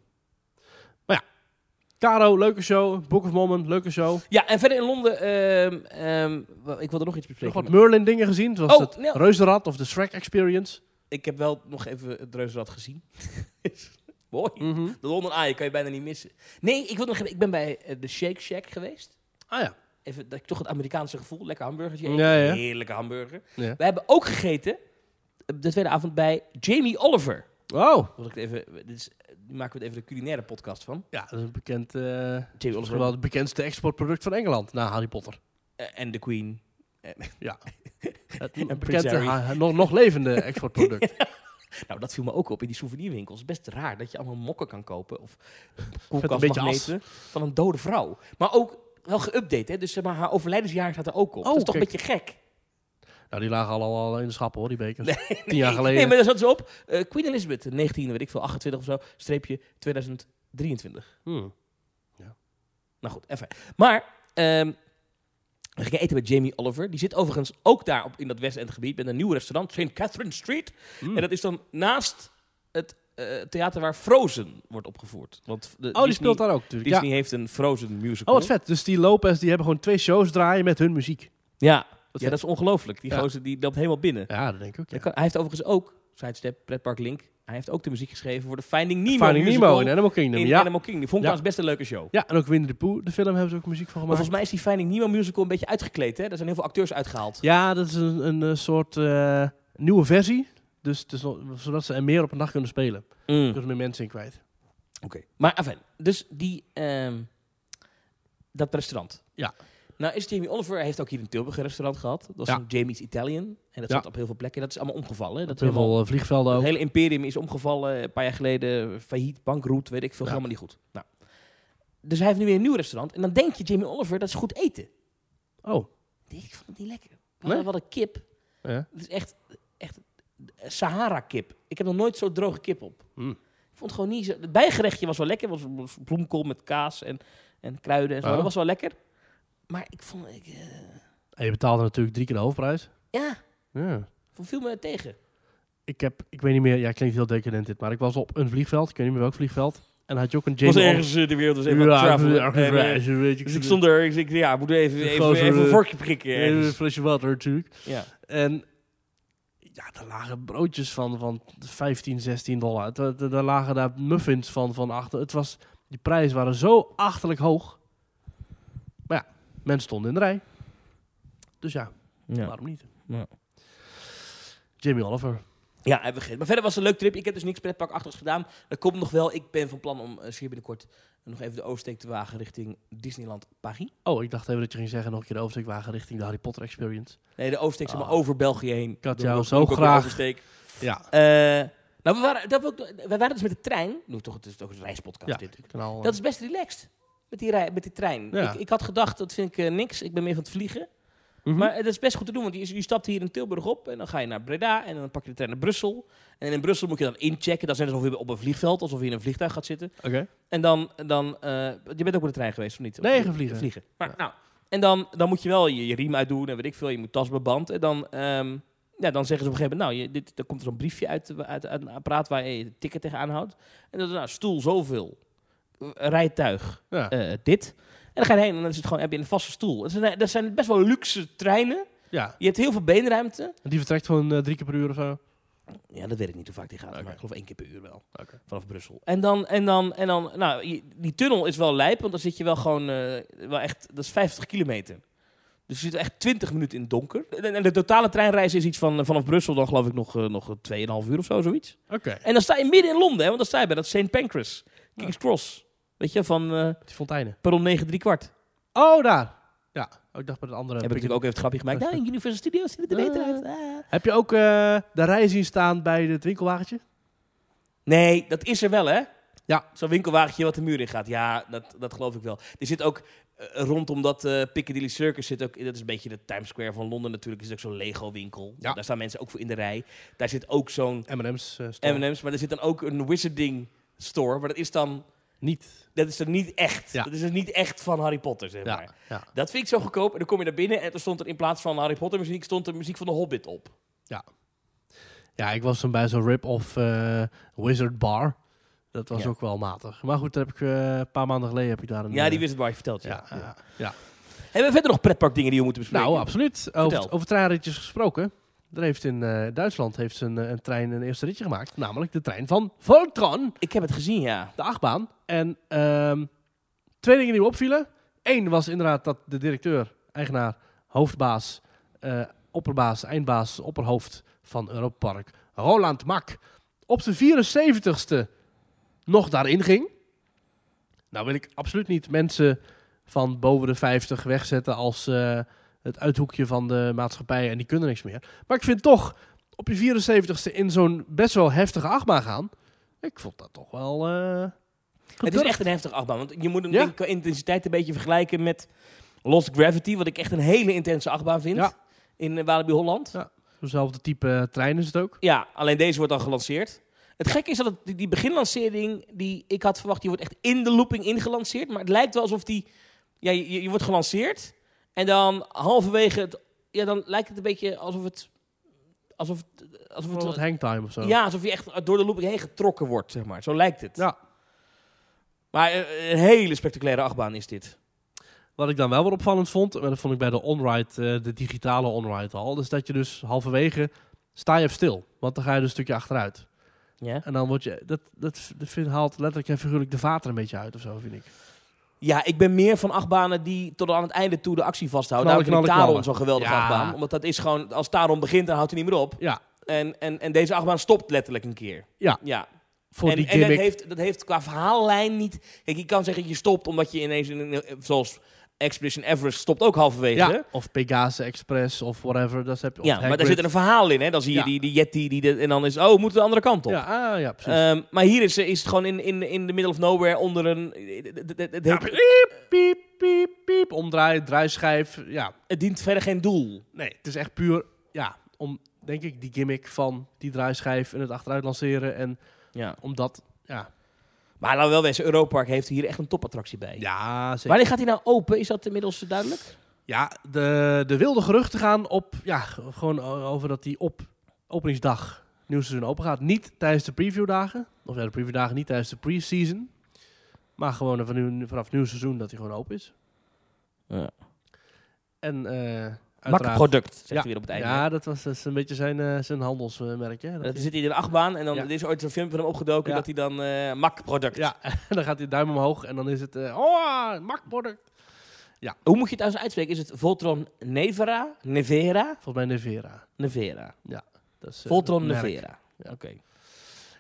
Maar ja. Caro, leuke show. Book of Mormon, leuke show. Ja, en verder in Londen, ehm, ehm, ik wilde nog iets Nog bespreken. wat Merlin dingen gezien. Zoals Oh, het ja. Reuzenrad of de Shrek Experience. Ik heb wel nog even het Reuzenrad gezien. Mooi. Mhm. De London Eye kan je bijna niet missen. Nee, ik, wil nog ik ben bij eh, de Shake Shack geweest. Ah ja. Even dat ik toch het Amerikaanse gevoel. Lekker hamburgertje. Ja, ja. Heerlijke hamburger. ja. We hebben ook gegeten eh, de tweede avond bij Jamie Oliver. Oh. Wil ik het even, dit is, maken we het even de culinaire podcast van. Ja, dat is een bekend... eh Jamie Oliver wel het bekendste exportproduct van Engeland. Na Harry Potter. eh, en de Queen. Ja. Harry. ha- nog, nog levende exportproduct. Nou, dat viel me ook op in die souvenirwinkels. Best raar dat je allemaal mokken kan kopen. Of koelkastmagneten van een dode vrouw. Maar ook wel geüpdate, hè. Dus zeg maar, haar overlijdensjaar staat er ook op. Oh, dat is toch kijk. een beetje gek. Nou, die lagen al, al in de schappen hoor, die bekers. Tien jaar geleden. Nee, maar daar zat ze op. eh, Queen Elizabeth, 19, weet ik veel, 28 of zo, streepje 2023. Hmm. Nou goed, even. Maar, ehm we gingen eten met Jamie Oliver. Die zit overigens ook daar op, in dat West End gebied met een nieuw restaurant, St. Catherine Street. Hmm. En dat is dan naast het eh, theater waar Frozen wordt opgevoerd. Want de, Oh, die Disney, speelt daar ook natuurlijk. Disney Ja. heeft een Frozen musical. Oh, wat vet. Dus die Lopez, die hebben gewoon twee shows draaien met hun muziek. Ja, Wat ja dat is ongelooflijk. Die Ja. gozer die loopt helemaal binnen. Ja, dat denk ik ook. Dat Ja. kan- hij heeft overigens ook, sidestep, Pretpark Link, hij heeft ook de muziek geschreven voor de Finding Nemo Finding Nemo in Animal Kingdom. in ja. Animal Kingdom. Die vond ik Ja. best een leuke show. ja, en ook Winnie the Pooh, de film, hebben ze ook muziek van Maar gemaakt. volgens mij is die Finding Nemo musical een beetje uitgekleed. Hè? Er zijn heel veel acteurs uitgehaald. Ja, dat is een, een eh, soort eh, nieuwe versie. Dus het is zodat ze er meer op een dag kunnen spelen. Mm. Kunnen ze meer mensen in kwijt. Oké. Maar enfin, dus die, ehm, dat restaurant. Ja. Nou is Jamie Oliver, heeft ook hier in Tilburg een restaurant gehad. Dat was Ja. een Jamie's Italian. En dat Ja. zat op heel veel plekken. Dat is allemaal omgevallen. Dat, is Heel veel eh, vliegvelden het ook. hele imperium is omgevallen. Een paar jaar geleden failliet, bankroet, weet ik veel. Ja. Helemaal niet goed. Nou. Dus hij heeft nu weer een nieuw restaurant. En dan denk je, Jamie Oliver, dat is goed eten. Oh. Ik vond het niet lekker. Nee? hadden wel een kip. Ja. Het is echt Sahara-kip. Ik heb nog nooit zo droge kip op. Mm. Ik vond het gewoon niet zo... Het bijgerechtje was wel lekker. Was, was bloemkool met kaas en, en kruiden en zo. Oh. Dat was wel lekker. Maar ik vond... Ik, eh, En je betaalde natuurlijk drie keer de hoofdprijs. ja, Ja. viel me tegen. Ik heb, ik weet niet meer, ja, klinkt heel decadent dit, maar ik was op een vliegveld, ik weet niet meer welk vliegveld. En had je ook een Ik was ergens eh, de wereld was even ja, ja, En, eh, weet je. dus ik stond er. Ik ja, moet even, even, even een vorkje prikken. Een ergens. flesje water natuurlijk. Ja. En ja, er lagen broodjes van, van 15, 16 dollar. Er lagen daar muffins van, van achter. Het was, die prijzen waren zo achterlijk hoog. Maar ja, mensen stonden in de rij. Dus ja, Ja. waarom niet? Ja. Jamie Oliver. Ja, hebben we gegeten. Maar verder was het een leuk trip. Ik heb dus niks pretparkachtigs gedaan. Dat komt nog wel. Ik ben van plan om zeer binnenkort nog even de oversteek te wagen richting Disneyland Paris. Oh, ik dacht even dat je ging zeggen nog een keer de oversteekwagen richting de Harry Potter Experience. Nee, de oversteek zeg maar Ah. over België heen. Ik had jou zo graag- oversteek. Ja. Eh, nou, we waren, dat, we, ook- we waren dus met de trein. Nu toch, het is toch een reispodcast Ja, dit. Dat is best relaxed. Met die, rij, met die trein. Ja. Ik, ik had gedacht, dat vind ik eh, niks. Ik ben meer van het vliegen. Mhm. Maar het is best goed te doen, want je, je stapt hier in Tilburg op en dan ga je naar Breda en dan pak je de trein naar Brussel. En in Brussel moet je dan inchecken. Dat is net alsof je op een vliegveld, alsof je in een vliegtuig gaat zitten. Oké. En dan, dan eh, je bent ook met de trein geweest, of niet? Nee, Of- gevliegen. vliegen. Maar, Ja. nou, en dan, dan moet je wel je, je riem uitdoen en weet ik veel. Je moet tas beband. En dan, ehm, ja, dan zeggen ze op een gegeven moment, nou, je, dit, dan komt er zo'n briefje uit, uit, uit een apparaat waar je je ticket tegenaan houdt. En dan is nou, stoel zoveel, eh, rijtuig Ja. eh, dit. En dan ga je heen en dan is het gewoon, heb je een vaste stoel. Dat zijn, dat zijn best wel luxe treinen. ja. Je hebt heel veel beenruimte. En die vertrekt gewoon eh, drie keer per uur of zo. Ja, dat weet ik niet hoe vaak die gaat. Maar ik geloof één keer per uur wel. Oké. Vanaf Brussel. En dan, en dan, en dan nou, die tunnel is wel lijp, want dan zit je wel gewoon, eh, wel echt, dat is 50 kilometer. Dus je zit echt 20 minuten in het donker. En, de totale treinreis is iets van, eh, vanaf Brussel dan geloof ik nog, nog 2,5 uur of zo, zoiets. Oké. En dan sta je midden in Londen, hè, want dan sta je bij dat St. Pancras, King's Cross. Weet je, van Die fonteinen. perron 9 3 kwart. Oh, daar. Ja. Oh, ik dacht bij de andere. Heb ik natuurlijk ook even het grapje gemaakt. Nou, in Universal Studios ziet het er beter uit. Ah. Heb je ook eh, de rij zien staan bij het winkelwagentje? Nee, dat is er wel, hè? Ja. Zo'n winkelwagentje wat de muur in gaat. Ja, dat, dat geloof ik wel. Er zit ook eh, rondom dat eh Piccadilly Circus zit ook, dat is een beetje de Times Square van Londen natuurlijk, is ook zo'n Lego winkel. Ja. Daar staan mensen ook voor in de rij. Daar zit ook zo'n M&M's. store. M&M's, maar er zit dan ook een Wizarding store, maar dat is dan, Niet. dat is dan niet echt. Ja. Dat is niet echt van Harry Potter, zeg Ja. maar. ja. Dat vind ik zo goedkoop. En dan kom je naar binnen en er stond er in plaats van Harry Potter muziek, stond er muziek van de Hobbit op. Ja, ik was toen bij zo'n rip-off eh, Wizard Bar. Dat was Ja. ook wel matig. Maar goed, daar heb ik eh, een paar maanden geleden heb ik daar een... Ja, die eh, het waar je verteld. Ja. Ja, ja, ja. Hebben we verder nog pretparkdingen die we moeten bespreken? Nou, absoluut. Over, Vertel. over gesproken. Er heeft in eh, Duitsland heeft ze een, eh, een trein een eerste ritje gemaakt. Namelijk de trein van Voltron. Ik heb het gezien, ja. de achtbaan. En ehm, twee dingen die me opvielen. Eén was inderdaad dat de directeur, eigenaar, hoofdbaas, eh, opperbaas, eindbaas, opperhoofd van Europa Park, Roland Mak, op zijn 74ste nog daarin ging. Nou wil ik absoluut niet mensen van boven de 50 wegzetten als het uithoekje van de maatschappij en die kunnen niks meer. Maar ik vind toch op je 74ste in zo'n best wel heftige achtbaan gaan. Ik vond dat toch wel. eh, Het is echt een heftige achtbaan. Want je moet hem Ja. denk ik, qua intensiteit een beetje vergelijken met Lost Gravity. Wat ik echt een hele intense achtbaan vind. Ja. In eh, Walibi Holland. Ja. Zo'nzelfde type eh, trein is het ook. Ja, alleen deze wordt dan gelanceerd. Het gekke is dat het, die, die beginlancering, die ik had verwacht, die wordt echt in de looping ingelanceerd. Maar het lijkt wel alsof die, ja, je, je wordt gelanceerd. En dan halverwege het, ja, dan lijkt het een beetje alsof het, alsof het, alsof Of wat het, hangtime of zo. ja, alsof je echt door de looping heen getrokken wordt, zeg maar. Zo lijkt het. Ja. Maar eh, een hele spectaculaire achtbaan is dit. Wat ik dan wel weer opvallend vond, en dat vond ik bij de onride, eh, de digitale onride al, is dat je dus halverwege sta je even stil. Want dan ga je dus een stukje achteruit. Ja? En dan word je, dat, dat, dat vind, haalt letterlijk en figuurlijk de vater een beetje uit of zo, vind ik. Ja, ik ben meer van achtbanen die tot aan het einde toe de actie vasthouden. Knallen, Daarom vind ik knallen, Taron knallen. zo'n geweldige Ja. achtbaan. Omdat dat is gewoon, als Taron begint, dan houdt hij niet meer op. Ja, En, en, en deze achtbaan stopt letterlijk een keer. Ja. ja. voor en, die en dat heeft, dat heeft qua verhaallijn niet... Kijk, je kan zeggen je stopt omdat je ineens... In, zoals Expedition Everest stopt ook halverwege. ja, of Pegasus Express of whatever. Dat heb je, Ja, maar daar zit een verhaal in. Hè? Dan zie je Ja. die, die Yeti die de, en dan is... Oh, we moeten de andere kant op. Ja, ah, ja, precies. Ehm, maar hier is, is het gewoon in, in, in the middle of nowhere onder een... Het, Ja, piep, piep, piep, piep. Omdraaien, draaischijf. Ja, het dient verder geen doel. nee, het is echt puur, ja, om, denk ik, die gimmick van die draaischijf en het achteruit lanceren. En Ja. omdat, ja, Maar laten we wel wezen, Europark heeft hier echt een topattractie bij. ja zeker. Wanneer gaat hij nou open? Is dat inmiddels duidelijk? Ja, de, de wilde geruchten gaan op, ja, gewoon over dat die op openingsdag nieuw seizoen open gaat. Niet tijdens de previewdagen, of ja, de previewdagen niet tijdens de pre-season. Maar gewoon vanaf nieuw seizoen dat hij gewoon open is. Ja. En eh Mak uiteraard... product, zegt Ja, hij weer op het einde. Ja, dat was dus een beetje zijn, eh, zijn handelsmerk. Hè? Dat Dat zit hij in een achtbaan en dan Ja. er is ooit een filmpje van hem opgedoken Ja. dat hij dan eh Mak product. ja, dan gaat hij duim omhoog en dan is het... eh oh, Mac-product. Hoe moet je het trouwens uitspreken? Is het Voltron Nevera? Nevera? Volgens mij Nevera. Nevera. Dat is, Voltron. Nevera. Ja. Oké.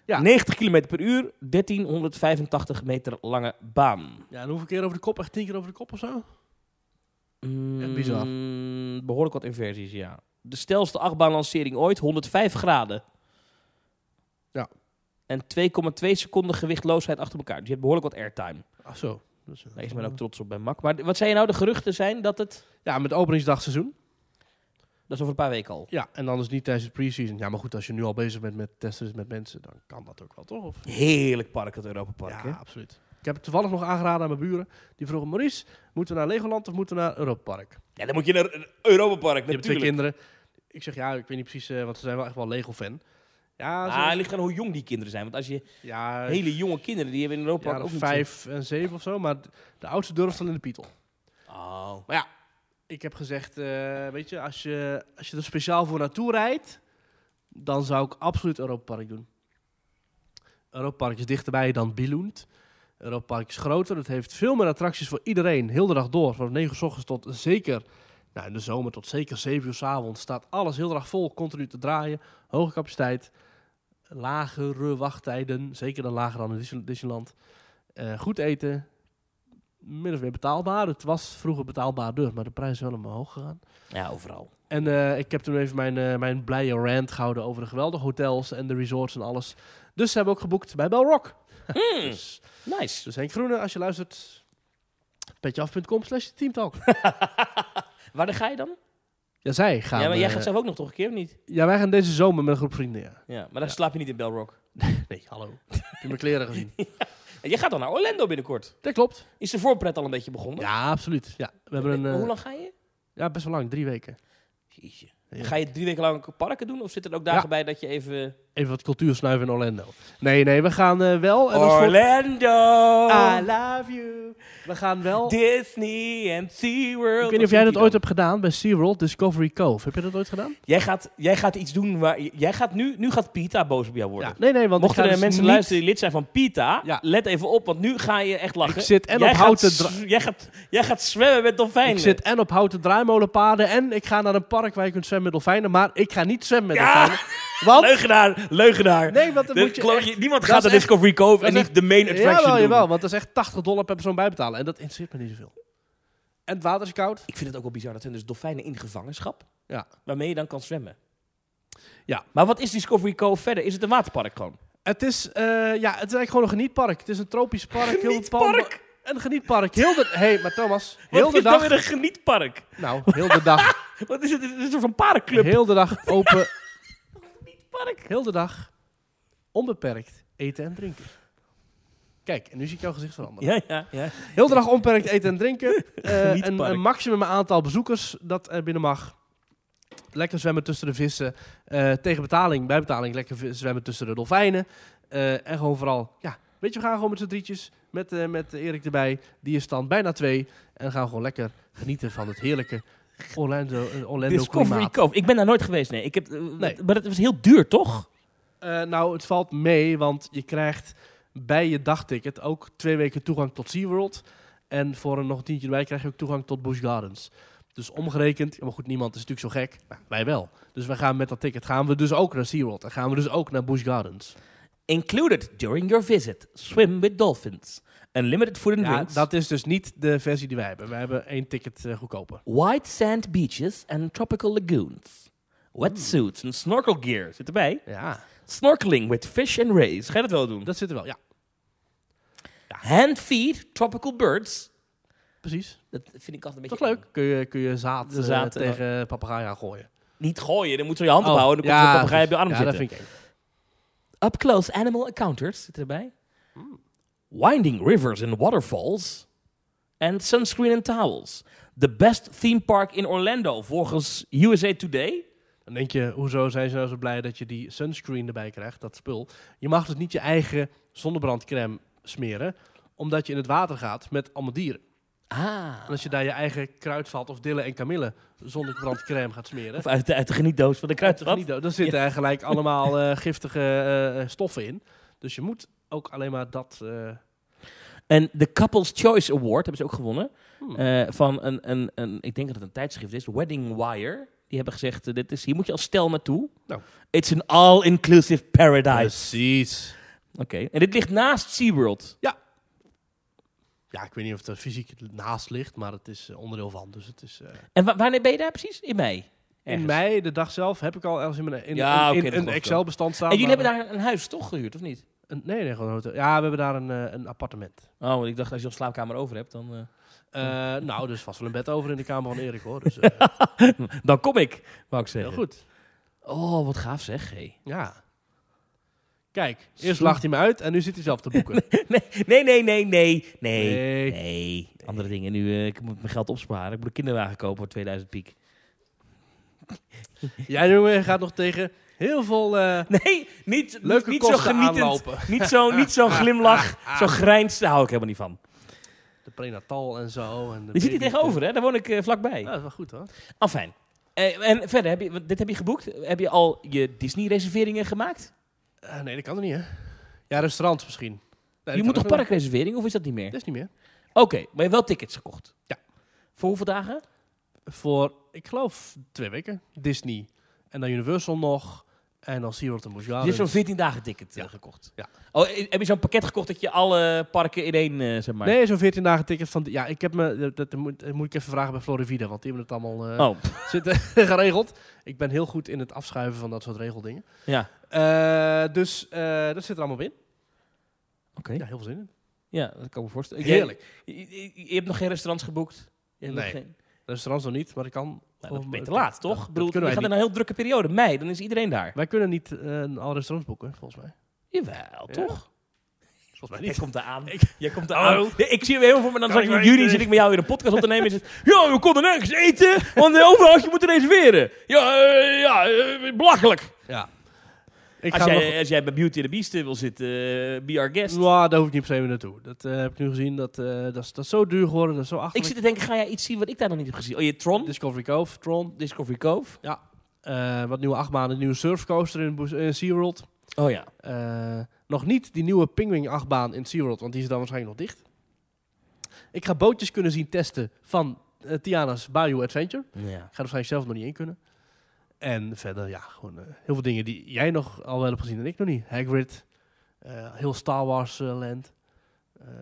Ja. 90 km per uur, 1385 meter lange baan. Ja, en hoeveel keer over de kop? Echt tien keer over de kop of zo? Echt bizar. Behoorlijk wat inversies, ja. De stelste achtbaanlancering ooit, 105 graden. Ja. En 2,2 seconden gewichtloosheid achter elkaar. Dus je hebt behoorlijk wat airtime. Ach zo. Dus, eh, Daar is men ook trots op bij Mak. Maar wat zei je nou? De geruchten zijn dat het... Ja, met openingsdagseizoen. Dat is over een paar weken al. Ja, en dan is niet tijdens de pre-season. Ja, maar goed, als je nu al bezig bent met testen met mensen, dan kan dat ook wel, toch? Of? Heerlijk park, het Europa Park. ja, absoluut. Ik heb het toevallig nog aangeraden aan mijn buren. Die vroegen, Maurice, moeten we naar Legoland of moeten we naar Europa Park? Ja, dan moet je naar Europa Park, Je hebt twee natuurlijk. kinderen. Ik zeg, ja, ik weet niet precies, eh, want ze zijn wel echt wel Lego-fan. Ja, Ah, het ligt aan hoe jong die kinderen zijn. Want als je ja, hele jonge kinderen, die hebben in Europa ja, Park ook niet vijf en zeven of zo. Maar de oudste durft al in de Pietel. Oh. Maar ja, ik heb gezegd, eh, weet je, als je, als je er speciaal voor naartoe rijdt, dan zou ik absoluut Europa Park doen. Europa Park is dichterbij dan Billund. Europa Park is groter, het heeft veel meer attracties voor iedereen, heel de dag door. Van 9 uur s ochtends tot zeker, nou in de zomer tot zeker 7 uur s avonds staat alles heel de dag vol, continu te draaien. Hoge capaciteit, lagere wachttijden, zeker dan lager dan in Disney- Disneyland. Eh, goed eten, min of meer betaalbaar. Het was vroeger betaalbaarder, maar de prijs is wel omhoog gegaan. Ja, overal. En eh, ik heb toen even mijn, eh, mijn blije rant gehouden over de geweldige hotels en de resorts en alles. Dus ze hebben ook geboekt bij Belrock. Hmm, Dus, nice. dus Henk Groene, als je luistert, petjeaf.com slash teamtalk. Waar dan ga je dan? Ja, zij gaan... ja, maar jij eh, gaat zelf ook nog toch een keer, of niet? ja, wij gaan deze zomer met een groep vrienden, ja. Ja, maar dan Ja. slaap je niet in Belrock. Nee, hallo. heb je mijn kleren gezien? En jij gaat dan naar Orlando binnenkort. Dat klopt. Is de voorpret al een beetje begonnen? Ja, absoluut. Ja, we hebben een... Eh, Hoe lang ga je? Ja, best wel lang. Drie weken. Jeetje. Ja. Ga je drie weken lang parken doen? Of zitten er ook dagen bij dat je even... Even wat cultuur snuiven in Orlando. Nee, nee, we gaan eh, wel... En Orlando! I love you. We gaan wel... Disney en SeaWorld. Ik weet niet of jij dat ooit hebt gedaan bij SeaWorld Discovery Cove. Heb je dat ooit gedaan? Jij gaat, jij gaat iets doen waar... Jij gaat nu... Nu gaat Pita boos op jou worden. Ja. Nee, nee, want Mochten er dus mensen niet- luisteren die lid zijn van Pita, Ja. let even op, want nu ga je echt lachen. Ik zit en jij op houten gaat, jij gaat zwemmen met dolfijnen. Ik zit en op houten draaimolenpaden en ik ga naar een park waar je kunt zwemmen met dolfijnen. Maar ik ga niet zwemmen met Ja! dolfijnen. Want... Leugenaar, leugenaar. Nee, want dan moet je echt- niemand gaat naar echt- Discovery Cove en niet de main attraction Jawel, doen. jawel, want dat is echt 80 dollar per persoon bijbetalen. En dat interesseert me niet zoveel. En het water is koud. Ik vind het ook wel bizar. Dat zijn dus dolfijnen in gevangenschap. Ja. Waarmee je dan kan zwemmen. Ja. Maar wat is Discovery Cove verder? Is het een waterpark gewoon? Het is, eh, ja, het is eigenlijk gewoon een genietpark. Het is een tropisch park. Genietpark? Een genietpark. Heel de... hey, maar Thomas. Heel Wat de is dan dag... weer een genietpark? Nou, heel de dag. Wat is het? Het is een soort van parenclub. Heel de dag open. Park. Heel de dag onbeperkt eten en drinken. Kijk, en nu zie ik jouw gezicht veranderen. Ja, ja, ja. Heel de dag onbeperkt eten en drinken. Eh, Niet een, een maximum aantal bezoekers dat er binnen mag. Lekker zwemmen tussen de vissen. Eh, tegen betaling, bij betaling, lekker zwemmen tussen de dolfijnen. Eh, en gewoon vooral, ja, weet je, we gaan gewoon met z'n drietjes. Met, eh, met Erik erbij. Die is dan bijna twee. En gaan gewoon lekker genieten van het heerlijke Orlando, eh, Orlando Discovery klimaat. Cove. Ik ben daar nooit geweest, nee. Ik heb, eh, Nee. Maar het was heel duur, toch? Eh, nou, het valt mee, want je krijgt bij je dagticket ook twee weken toegang tot SeaWorld. En voor een nog een tientje erbij krijg je ook toegang tot Busch Gardens. Dus omgerekend, ja, maar goed, niemand is natuurlijk zo gek. Nou, wij wel. Dus wij gaan met dat ticket gaan we dus ook naar SeaWorld. En gaan we dus ook naar Busch Gardens. Included during your visit. Swim with dolphins. Unlimited food and Ja, drinks. dat is dus niet de versie die wij hebben. Wij hebben één ticket eh, goedkoper. White sand beaches and tropical lagoons. Wetsuits en snorkel gear. Zit erbij. Ja, Snorkeling with fish and rays. Ga je dat wel doen? dat zit er wel. Ja, Hand feed tropical birds. precies. Dat vind ik altijd een Toch beetje leuk? Kun je, kun je zaad, De eh, zaad, eh, tegen papegaai aan gooien. Niet gooien, dan moet je je hand Oh, ophouden. Dan komt de papegaai op je arm ja, zitten. dat vind ik. Up close animal encounters zit erbij. Winding rivers and waterfalls. En sunscreen and towels. The best theme park in Orlando volgens USA Today. Dan denk je, hoezo zijn ze nou zo blij dat je die sunscreen erbij krijgt, dat spul. Je mag dus niet je eigen zonnebrandcrème smeren, omdat je in het water gaat met allemaal dieren. Ah. En als je daar je eigen kruidvat of dille en kamille zonnebrandcrème gaat smeren, Of uit de, uit de genietdoos van de kruidvat. niet, dan zitten er gelijk allemaal eh, giftige eh, eh, stoffen in. Dus je moet ook alleen maar dat... eh, En de Couples Choice Award hebben ze ook gewonnen. Hmm. Eh, van een, een, een, ik denk dat het een tijdschrift is, Wedding Wire. Die hebben gezegd, eh, dit is, hier moet je als stel naartoe. Nou. It's an all-inclusive paradise. Precies. Oké, en dit ligt naast SeaWorld. Ja, ik weet niet of het er fysiek naast ligt, maar het is onderdeel van. Dus het is... eh, En wa- wanneer ben je daar precies? In mei? in mei, de dag zelf, heb ik al ergens in, mijn, in, Ja, in- een Excel-bestand staan. En jullie maar- hebben daar een huis toch gehuurd, of niet? Een, nee, nee, gewoon een hotel. Ja, we hebben daar een, eh, een appartement. Oh, want ik dacht als je een slaapkamer over hebt, dan, Eh, nou, dus vast wel een bed over in de kamer van Erik, hoor. Dus, dan kom ik, wou ik heel zeggen. goed. Oh, wat gaaf zeg. Hey. Ja. Kijk, eerst lacht hij me uit en nu zit hij zelf te boeken. Nee, nee, nee, nee, nee, nee. Nee. Nee, andere dingen. Nu, ik moet mijn geld opsparen. Ik moet een kinderwagen kopen voor 2000 piek. Jij, jongen, gaat nog tegen heel veel eh, Nee, niet, leuke niet zo genietend. aanlopen. Niet zo'n niet zo'n glimlach, zo'n grijns, daar hou ik helemaal niet van. De prenatal en zo. En de Je zit hier tegenover, hè? Daar woon ik eh, vlakbij. Ja, dat is wel goed, hoor. Afijn. Eh, en verder, heb je, dit heb je geboekt? Heb je al je Disney-reserveringen gemaakt? Nee, dat kan er niet, hè? Ja, restaurants misschien. Nee, je moet toch ook nog. parkreservering, of is dat niet meer? Dat is niet meer. Oké, maar je hebt wel tickets gekocht? Ja. Voor hoeveel dagen? Voor, ik geloof, twee weken. Disney. En dan Universal nog. En dan SeaWorld en Busch je hebt zo'n 14 dagen ticket eh, Ja. gekocht. Ja. Oh, heb je zo'n pakket gekocht dat je alle parken in één, eh, zeg maar... Nee, zo'n 14 dagen ticket van... Ja, ik heb me... Dat, dat moet, dat moet ik even vragen bij Florivida, want die hebben het allemaal eh, Oh, zitten geregeld. Ik ben heel goed in het afschuiven van dat soort regeldingen. ja. Dus dat zit er allemaal in. Oké. Ja, heel veel zin in. Ja, dat kan ik me voorstellen. Heerlijk. Je, je- je hebt nog geen restaurants geboekt? Je Nee. geen- Restaurants nog niet, maar ik kan... Nou, dat gewoon- ben je te laat, toch? Ik bedoel, wij gaat in een heel drukke periode. Mei, dan is iedereen daar. Wij kunnen niet eh, al restaurants boeken, volgens mij. Jawel, toch? Volgens mij Jij niet. komt eraan. Ik- Jij komt Oh. eraan. Nee, ik zie je helemaal voor me. Dan zat in juni zit ik met jou in een podcast op te nemen. En zit, ja, we konden nergens eten, want uh, overal had je moeten reserveren. Ja, eh, ja eh, belachelijk. Ja. Ik Als ga jij, nog... als jij bij Beauty and the Beast wil zitten, eh, be our guest. Nou, daar hoef ik niet per se meer naartoe. Dat eh, heb ik nu gezien. Dat, eh, dat, is, dat is zo duur geworden. Dat is zo Ik achterlijk. zit te denken, ga jij iets zien wat ik daar nog niet heb gezien? Oh, je Tron, Discovery Cove, Tron. Discovery Cove. eh, wat nieuwe achtbanen, een nieuwe surfcoaster in, in SeaWorld. Oh ja. Nog niet die nieuwe Penguin achtbaan in SeaWorld, want die is dan waarschijnlijk nog dicht. Ik ga bootjes kunnen zien testen van Tiana's Bayou Adventure. ja. Ik ga er waarschijnlijk zelf nog niet in kunnen. En verder, ja, gewoon eh, heel veel dingen die jij nog al wel hebt gezien en ik nog niet. Hagrid, eh, heel Star Wars eh, land.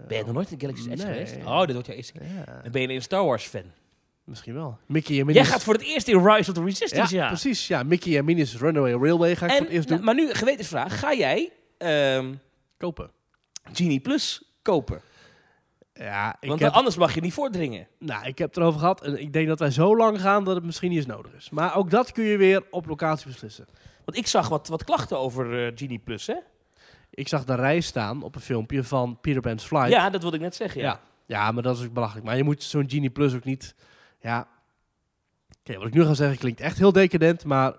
Ben je nog nooit in Galaxy's Edge Nee. geweest? Oh, dit wordt jouw eerste keer. Ja, Dan ben je een Star Wars fan. misschien wel. Mickey en Jij Minnie's... gaat voor het eerst in Rise of the Resistance, ja. precies. Ja, Mickey en Minnie's Runaway Railway ga ik voor het eerst nou, doen. maar nu, gewetensvraag. Ga jij ehm Kopen. Genie Plus kopen? Ja, ik Want heb, anders mag je niet voordringen. nou, ik heb het erover gehad. En ik denk dat wij zo lang gaan dat het misschien niet eens nodig is. Maar ook dat kun je weer op locatie beslissen. Want ik zag wat, wat klachten over eh, Genie Plus, hè? Ik zag de rij staan op een filmpje van Peter Pan's Flight. Ja, dat wilde ik net zeggen, ja. Ja. ja, maar dat is ook belachelijk. Maar je moet zo'n Genie Plus ook niet... Ja, oké, wat ik nu ga zeggen klinkt echt heel decadent, maar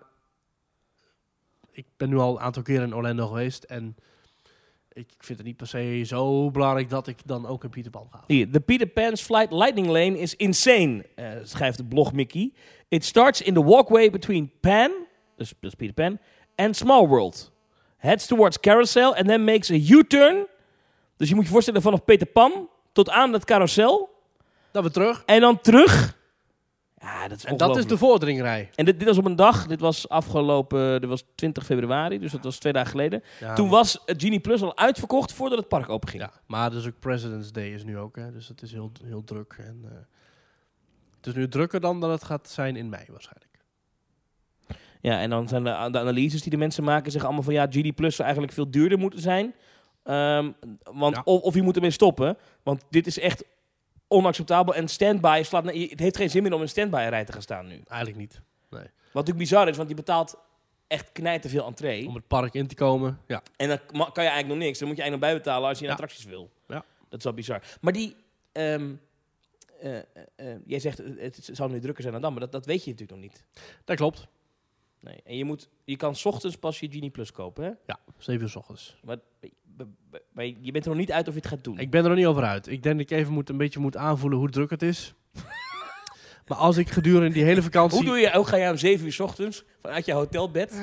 ik ben nu al een aantal keren in Orlando geweest en ik vind het niet per se zo belangrijk dat ik dan ook in Peter Pan ga. Hier, de Peter Pan's Flight Lightning Lane is insane, eh, schrijft de blog Mickey. It starts in the walkway between Pan, dus, dus Peter Pan, and Small World. Heads towards Carousel and then makes a U-turn. Dus je moet je voorstellen vanaf Peter Pan tot aan het carousel Dan weer terug. en dan terug. Ja, dat is En dat is de vorderingrij. En dit, dit was op een dag, dit was afgelopen, dit was 20 februari, dus dat was twee dagen geleden. Ja, Toen was het Genie Plus al uitverkocht voordat het park open ging. Ja, maar dus ook President's Day is nu ook, hè, dus het is heel, heel druk. En, eh, het is nu drukker dan dat het gaat zijn in mei waarschijnlijk. Ja, en dan zijn de, de analyses die de mensen maken, zeggen allemaal van ja, GD Plus zou eigenlijk veel duurder moeten zijn. Ehm, want Ja. of, of je moet ermee stoppen. Want dit is echt onacceptabel. En standby slaat. Het heeft geen zin meer om in standby rij te gaan staan nu. Eigenlijk niet. Wat natuurlijk bizar is, want je betaalt echt knijten veel entree. Om het park in te komen, ja. En dan kan je eigenlijk nog niks. Dan moet je eigenlijk nog bijbetalen als je in Ja. attracties wil. Ja. Dat is wel bizar. Maar die. eh, jij zegt het, het zou nu drukker zijn dan dan, maar dat, dat weet je natuurlijk nog niet. Dat klopt. Nee. En je, moet, je kan 's ochtends pas je Genie Plus kopen, hè? Ja, 7 uur s ochtends. Maar, maar- je bent er nog niet uit of je het gaat doen. Ik ben er nog niet over uit. Ik denk dat ik even moet, een beetje moet aanvoelen hoe druk het is. maar als ik gedurende die hele vakantie... Hoe doe je, ook ga je om 7 uur 's ochtends vanuit je hotelbed?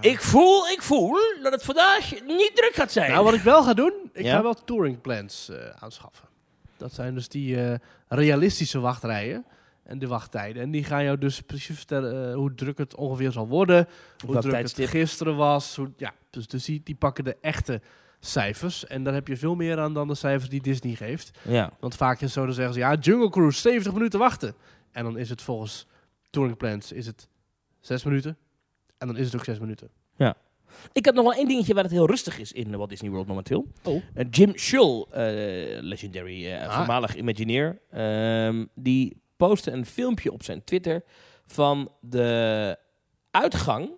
Ik voel, ik voel dat het vandaag niet druk gaat zijn. Nou, wat ik wel ga doen, ik Ja? ga wel touring plans eh, aanschaffen. Dat zijn dus die eh, realistische wachtrijen. En de wachttijden. En die gaan jou dus precies vertellen eh, hoe druk het ongeveer zal worden. Hoe druk tijdstip. het gisteren was. Hoe, ja, dus, dus die, die pakken de echte cijfers. En daar heb je veel meer aan dan de cijfers die Disney geeft. Ja. Want vaak is zo, dan zeggen ze, ja, Jungle Cruise, 70 minuten wachten. En dan is het volgens Touring Plans is het 6 minuten. En dan is het ook 6 minuten. Ik heb nog wel één dingetje waar het heel rustig is in Walt Disney World momenteel. Oh. Eh, Jim Shull, eh, legendary, Ah. voormalig Imagineer, ehm, die postte een filmpje op zijn Twitter van de uitgang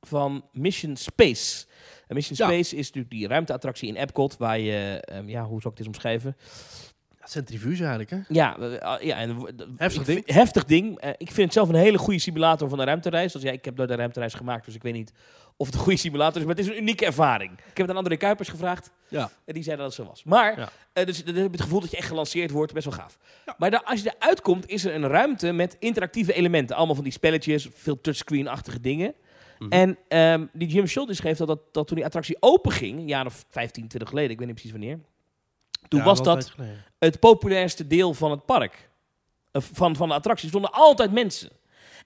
van Mission Space. En Mission Ja. Space is natuurlijk die ruimteattractie in Epcot, waar je, ehm, ja, hoe zou ik dit omschrijven? Centrifuge eigenlijk, hè? Ja, ah, ja en, Heftig ik ding. vind- Heftig ding. Eh, ik vind het zelf een hele goede simulator van de ruimtereis. Dus ja, ik heb nooit een ruimtereis gemaakt, dus ik weet niet of het een goede simulator is. Maar het is een unieke ervaring. Ik heb het aan André Kuipers gevraagd. Ja. En die zei dat het zo was. Maar, Ja. eh, dus dan heb je het gevoel dat je echt gelanceerd wordt. Best wel gaaf. Ja. Maar dan, als je eruit komt, is er een ruimte met interactieve elementen. Allemaal van die spelletjes, veel touchscreen-achtige dingen. Mhm. En ehm, die Jim Schultz schreef dat, dat, dat toen die attractie open ging, een jaar of 15, 20 geleden, ik weet niet precies wanneer. Toen Ja, was dat het populairste deel van het park. Eh, Van, van de attractie. Er stonden altijd mensen.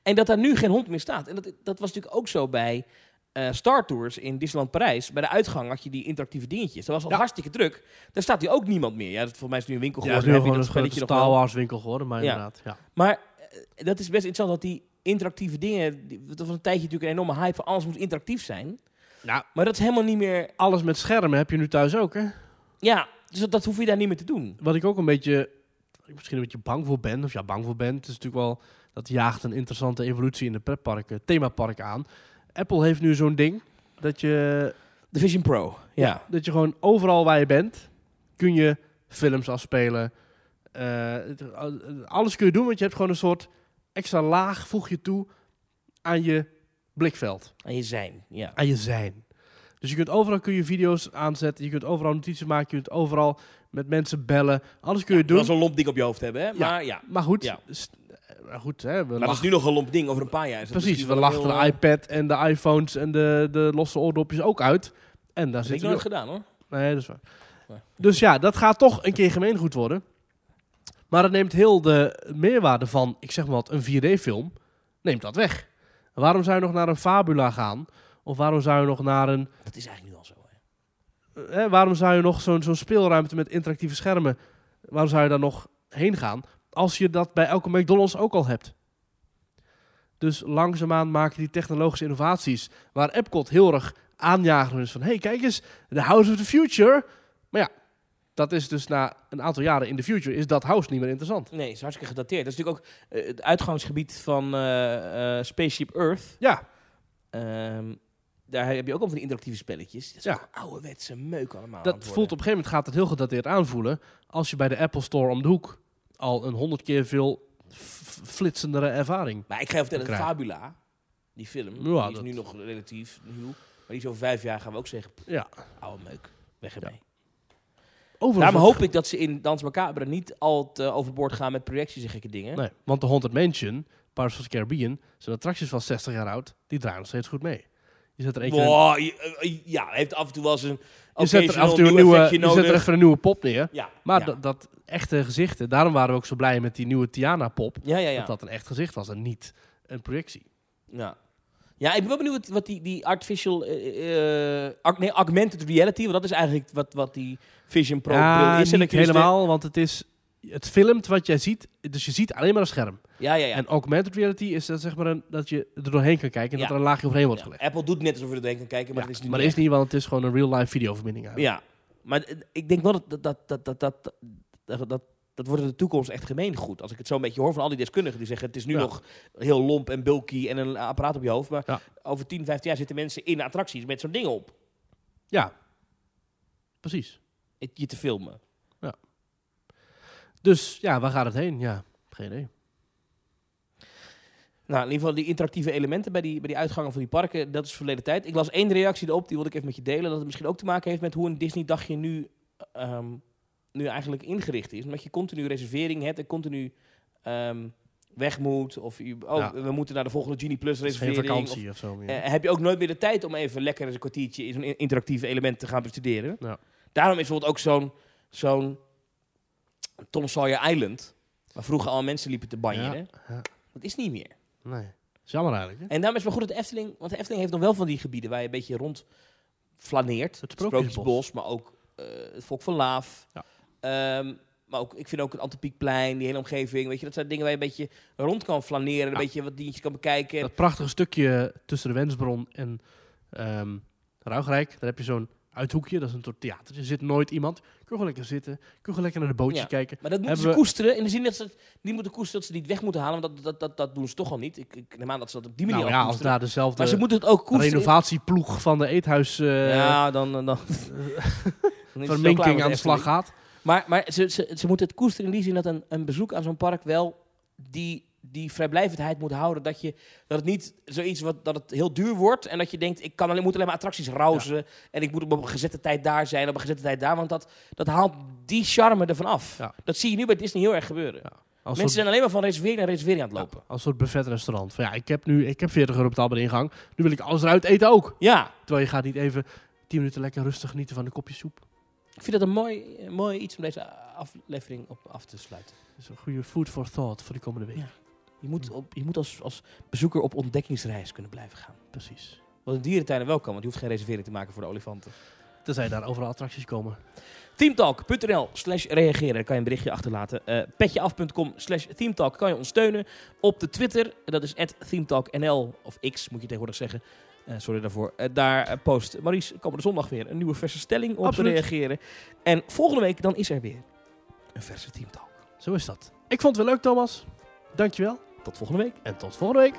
En dat daar nu geen hond meer staat. En dat, dat was natuurlijk ook zo bij eh, Star Tours in Disneyland Parijs. Bij de uitgang had je die interactieve dingetjes. Dat was al Ja. hartstikke druk. Daar staat nu ook niemand meer. Ja, dat, volgens mij is nu een winkel Ja, het is geworden. nu gewoon een Star winkel geworden, maar Ja. inderdaad. Ja. Maar eh, dat is best interessant dat die interactieve dingen... die- Dat was een tijdje natuurlijk een enorme hype van alles moet interactief zijn. Nou, Maar dat is helemaal niet meer... alles met schermen heb je nu thuis ook, hè? Ja, dus dat, dat hoef je daar niet meer te doen. Wat ik ook een beetje, misschien een beetje bang voor ben, of ja, bang voor ben, het is natuurlijk wel, dat jaagt een interessante evolutie in de pretparken, themaparken aan. Apple heeft nu zo'n ding, dat je, De Vision Pro, ja. dat je gewoon overal waar je bent, kun je films afspelen. Het- alles kun je doen, want je hebt gewoon een soort extra laag, voeg je toe aan je blikveld. Aan je zijn, ja. aan je zijn. Dus je kunt overal kun je video's aanzetten, je kunt overal notities maken, je kunt overal met mensen bellen. Alles kun je doen. wil zo'n lomp ding op je hoofd hebben, hè? Maar ja. Maar goed, Ja. eh, maar goed hè, we Maar dat is nu nog een lomp ding over een paar jaar. Is dat precies, we lachten de eh, iPad en de iPhones en de, de losse oordopjes ook uit. En daar Dat zit ik nooit gedaan, hoor. Nee, dat is waar. Dus ja, dat gaat toch een keer gemeengoed worden. Maar het neemt heel de meerwaarde van, ik zeg maar wat, een 4D-film, neemt dat weg. Waarom zou je nog naar een Fabula gaan? Of waarom zou je nog naar een Dat is eigenlijk nu al zo, hè? Eh, hè, waarom zou je nog zo'n zo'n speelruimte met interactieve schermen, waarom zou je daar nog heen gaan, als je dat bij elke McDonald's ook al hebt? Dus langzaamaan maken die technologische innovaties, waar Epcot heel erg aanjager is van, hey kijk eens, the house of the future. Maar ja, dat is dus na een aantal jaren in de future, is dat house niet meer interessant. Nee, is hartstikke gedateerd. Dat is natuurlijk ook eh, het uitgangsgebied van eh, Spaceship Earth. Ja, Ehm, daar heb je ook al van die interactieve spelletjes. Dat is Ja. ouderwetse meuk allemaal. dat voelt op een gegeven moment gaat het heel gedateerd aanvoelen, als je bij de Apple Store om de hoek al een honderd keer veel flitsendere ervaring Maar ik ga vertellen, krijgen. Fabula, die film, Ja, die is dat- nu nog relatief nieuw. Maar die is over vijf jaar gaan we ook zeggen, Ja. oude meuk, weg ermee. Overigens Daarom hoop ik dat ze in Dans Macabre niet al te overboord gaan met projecties en gekke dingen. Nee, want de Haunted Mansion, Pirates of the Caribbean, zijn attracties van 60 jaar oud. Die draaien nog steeds goed mee. Je zet er een- Wow, je- eh, ja, hij heeft af en toe wel eens een je zet er af en toe een nieuw nieuwe, je zet er even een nieuwe pop neer. Ja, Maar ja. dat, dat echte gezichten, daarom waren we ook zo blij met die nieuwe Tiana pop. ja, ja, ja. Dat dat een echt gezicht was en niet een projectie. Ja. Ja, ik ben wel benieuwd wat, die, die artificial, eh, eh, nee, augmented reality, want dat is eigenlijk wat, wat die Vision Pro ja, is. Niet helemaal, want het is... Het filmt wat jij ziet, dus je ziet alleen maar een scherm. ja, ja, ja. En augmented reality is dat, zeg maar een, dat je er doorheen kan kijken en Ja. dat er een laagje overheen wordt gelegd. Apple doet net alsof je er doorheen kan kijken, maar dat is maar niet dat is niet, want het is gewoon een real-life videoverbinding. Ja, maar ik denk wel dat dat, dat, dat, dat, dat, dat, dat, dat wordt in de toekomst echt gemeengoed. Als ik het zo een beetje hoor van al die deskundigen die zeggen het is nu nog heel lomp en bulky en een apparaat op je hoofd. Maar over 10, 15 jaar zitten mensen in attracties met zo'n ding op. ja. Precies. het- Je te filmen. Dus ja, waar gaat het heen? Ja, geen idee. Nou, in ieder geval die interactieve elementen bij die, bij die uitgangen van die parken, dat is verleden tijd. Ik las één reactie erop, die wilde ik even met je delen. Dat het misschien ook te maken heeft met hoe een Disney-dagje nu, ehm, nu eigenlijk ingericht is. Omdat je continu reservering hebt en continu ehm, weg moet. Of je, oh, Ja. we moeten naar de volgende Genie Plus is geen reservering. vakantie of, zo eh, heb je ook nooit meer de tijd om even lekker eens een kwartiertje in zo'n in- interactieve element te gaan bestuderen. Ja. Daarom is bijvoorbeeld ook zo'n zo'n Tom Sawyer Island, waar vroeger al mensen liepen te banjeren. Ja, ja. Dat is niet meer. Nee. Is jammer eigenlijk, hè? En daarom is het wel goed dat de Efteling... Want de Efteling heeft nog wel van die gebieden waar je een beetje rond flaneert. Het Sprookjesbos. maar ook eh, het Volk van Laaf. Ja. Ehm, maar ook, ik vind ook het Antropiekplein, die hele omgeving. Weet je, dat zijn dingen waar je een beetje rond kan flaneren. Een Ja. beetje wat dingetjes kan bekijken. Dat prachtige stukje tussen de Wensbron en ehm Ruigrijk. Daar heb je zo'n uithoekje. Dat is een soort theater. Er zit nooit iemand. Kun je gewoon lekker zitten. Kun je gewoon lekker naar de bootjes Ja. kijken. Maar dat moeten Hebben ze we- koesteren. In de zin dat ze niet moeten koesteren, dat ze niet weg moeten halen. Want dat, dat, dat, dat doen ze toch al niet. Ik, ik neem aan dat ze dat op die manier Nou al ja, als daar dezelfde Maar ze moeten het ook koesteren. renovatieploeg van de eethuis eh ja, dan... dan, dan, verminking aan de slag gaat. Maar, maar ze, ze, ze moeten het koesteren in die zin dat een, een bezoek aan zo'n park wel die, die vrijblijvendheid moet houden. Dat, je, dat het niet zoiets wat dat het heel duur wordt. En dat je denkt, ik kan alleen, moet alleen maar attracties rauzen. En ik moet op een gezette tijd daar zijn, op een gezette tijd daar. Want dat, dat haalt die charme ervan af. Ja. Dat zie je nu bij Disney heel erg gebeuren. Ja. Als Mensen soort, zijn alleen maar van reservering naar reservering aan het lopen. als soort buffetrestaurant. Van ja, ik heb nu ik heb 40 euro betaald bij de ingang. Nu wil ik alles eruit eten ook. Ja, Terwijl je gaat niet even 10 minuten lekker rustig genieten van een kopje soep. ik vind dat een mooi, mooi iets om deze aflevering op af te sluiten. Dat is een goede food for thought voor de komende week. Je moet, op, je moet als, als bezoeker op ontdekkingsreis kunnen blijven gaan. Precies. Wat in dierentuinen wel kan, want je hoeft geen reservering te maken voor de olifanten. Tenzij daar overal attracties komen. Teamtalk.nl slash reageren. Daar kan je een berichtje achterlaten. Eh petjeaf.com slash teamtalk kan je ons steunen. Op de Twitter, dat is teamtalknl, of X moet je tegenwoordig zeggen. Eh, sorry daarvoor. Eh, daar post Maurice komende zondag weer een nieuwe verse stelling op Absoluut. te reageren. En volgende week dan is er weer een verse Teamtalk. Zo is dat. Ik vond het wel leuk, Thomas. Dankjewel. Tot volgende week. En tot volgende week.